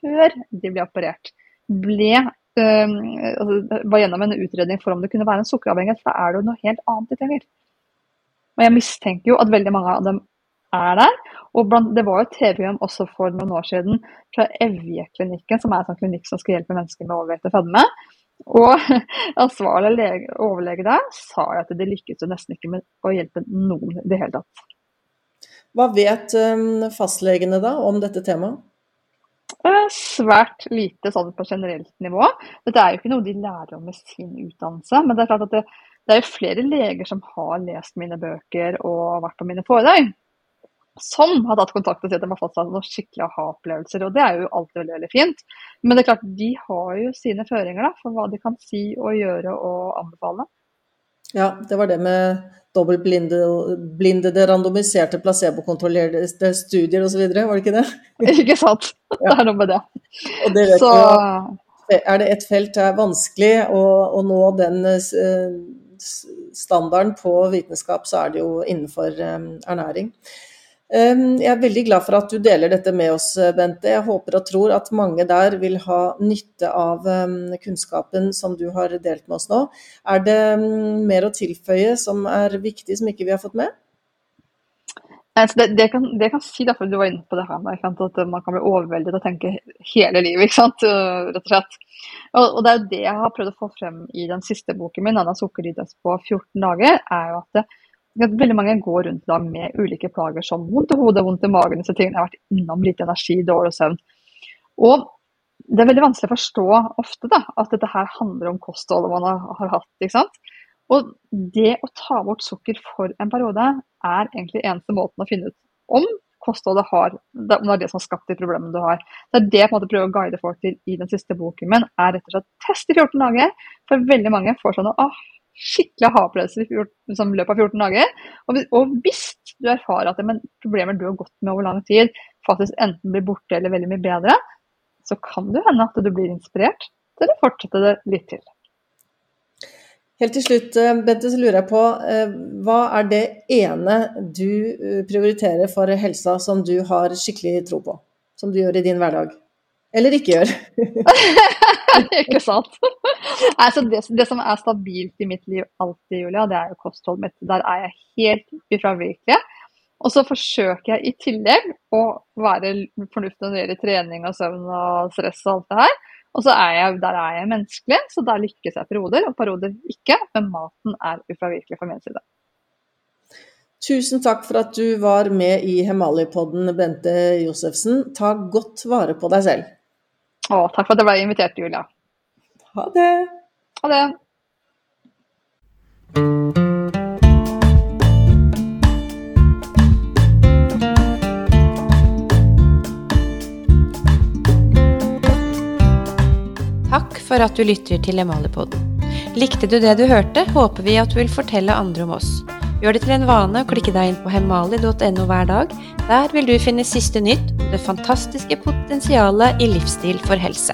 før de ble operert, ble øh, altså, var gjennom en utredning for om det kunne være en sukkeravhengighet, for da er det jo noe helt annet de trenger. Og jeg mistenker jo at veldig mange av dem er der. Og blant, det var jo et TV-program også for noen år siden fra Evje-klinikken, som er en sånn klinikk som skal hjelpe mennesker med overvekt og fedme. Og ansvarlig lege, overlege der sa at det lykkes jo nesten ikke med å hjelpe noen i det hele tatt. Hva vet um, fastlegene da om dette temaet? Eh, svært lite sånn på generelt nivå. Dette er jo ikke noe de lærer om med sin utdannelse. Men det er klart at det, det er jo flere leger som har lest mine bøker og vært på mine foredrag, som har tatt kontakt og sier at de har fått seg noen skikkelig aha-opplevelser. Og det er jo alltid veldig, veldig fint. Men det er klart, de har jo sine føringer da, for hva de kan si og gjøre og anbefale. Ja, det var det med dobbeltblindede, randomiserte, placebokontrollerte studier osv., var det ikke det? ikke sant. Det er noe med det. Og det vet Så... er det et felt det er vanskelig å, å nå den uh, standarden på vitenskap, så er det jo innenfor um, ernæring. Ehm, jeg er veldig glad for at du deler dette med oss, Bente. Jeg håper og tror at mange der vil ha nytte av ehm, kunnskapen som du har delt med oss nå. Er det ehm, mer å tilføye som er viktig, som ikke vi har fått med? Det, det, kan, det kan si, derfor du var inne på det her med at man kan bli overveldet og tenke hele livet, rett og slett. Og, og, det er jo det jeg har prøvd å få frem i den siste boken min, 'Anna sukkerdidas på 14 dager', er jo at det, Veldig mange går rundt da med ulike plager som vondt i hodet, vondt i magen, tingene. Jeg har vært innom lite energi, dårlig søvn. Og det er veldig vanskelig å forstå ofte da, at dette her handler om kostholdet man har, har hatt. ikke sant? Og det å ta bort sukker for en periode er egentlig eneste måten å finne ut om kostholdet har, om det er det som har skapt de problemene du har. Det er det jeg prøver å guide folk til i den siste boken min, er rett og slett test i 14 dager. For veldig mange får sånn åh, skikkelig aha-opplevelse i liksom, løpet av 14 dager. Og, og, hvis du erfarer at men, problemer du har gått med over lang tid, faktisk enten blir borte eller veldig mye bedre, så kan det hende at du blir inspirert til å fortsette det litt til. Helt til slutt, eh, Bente, så lurer jeg på eh, hva er det ene du eh, prioriterer for helsa som du har skikkelig tro på? Som du gjør i din hverdag? Eller ikke gjør? ikke sant. Altså det, det, som er stabilt i mitt liv alltid, Julia, det er jo kostholdet mitt. Der er jeg helt ufravikelig. Og så forsøker jeg i tillegg å være fornuftig når det gjelder trening og søvn og stress og alt det her. Og så er jeg, der er jeg menneskelig, så der lykkes jeg perioder, og perioder ikke. Men maten er ufravikelig fra min side. Tusen takk for at du var med i Hemalipodden, Bente Josefsen. Ta godt vare på deg selv. Å, takk for at jeg ble invitert, Julia. Ha det. Ha det. Takk for at du lytter til Emalepodden. Likte du det du hørte, håper vi at du vil fortelle andre om oss. Gjør det til en vane å klikke deg inn på hemali.no hver dag. Der vil du finne siste nytt om det fantastiske potensialet i livsstil for helse.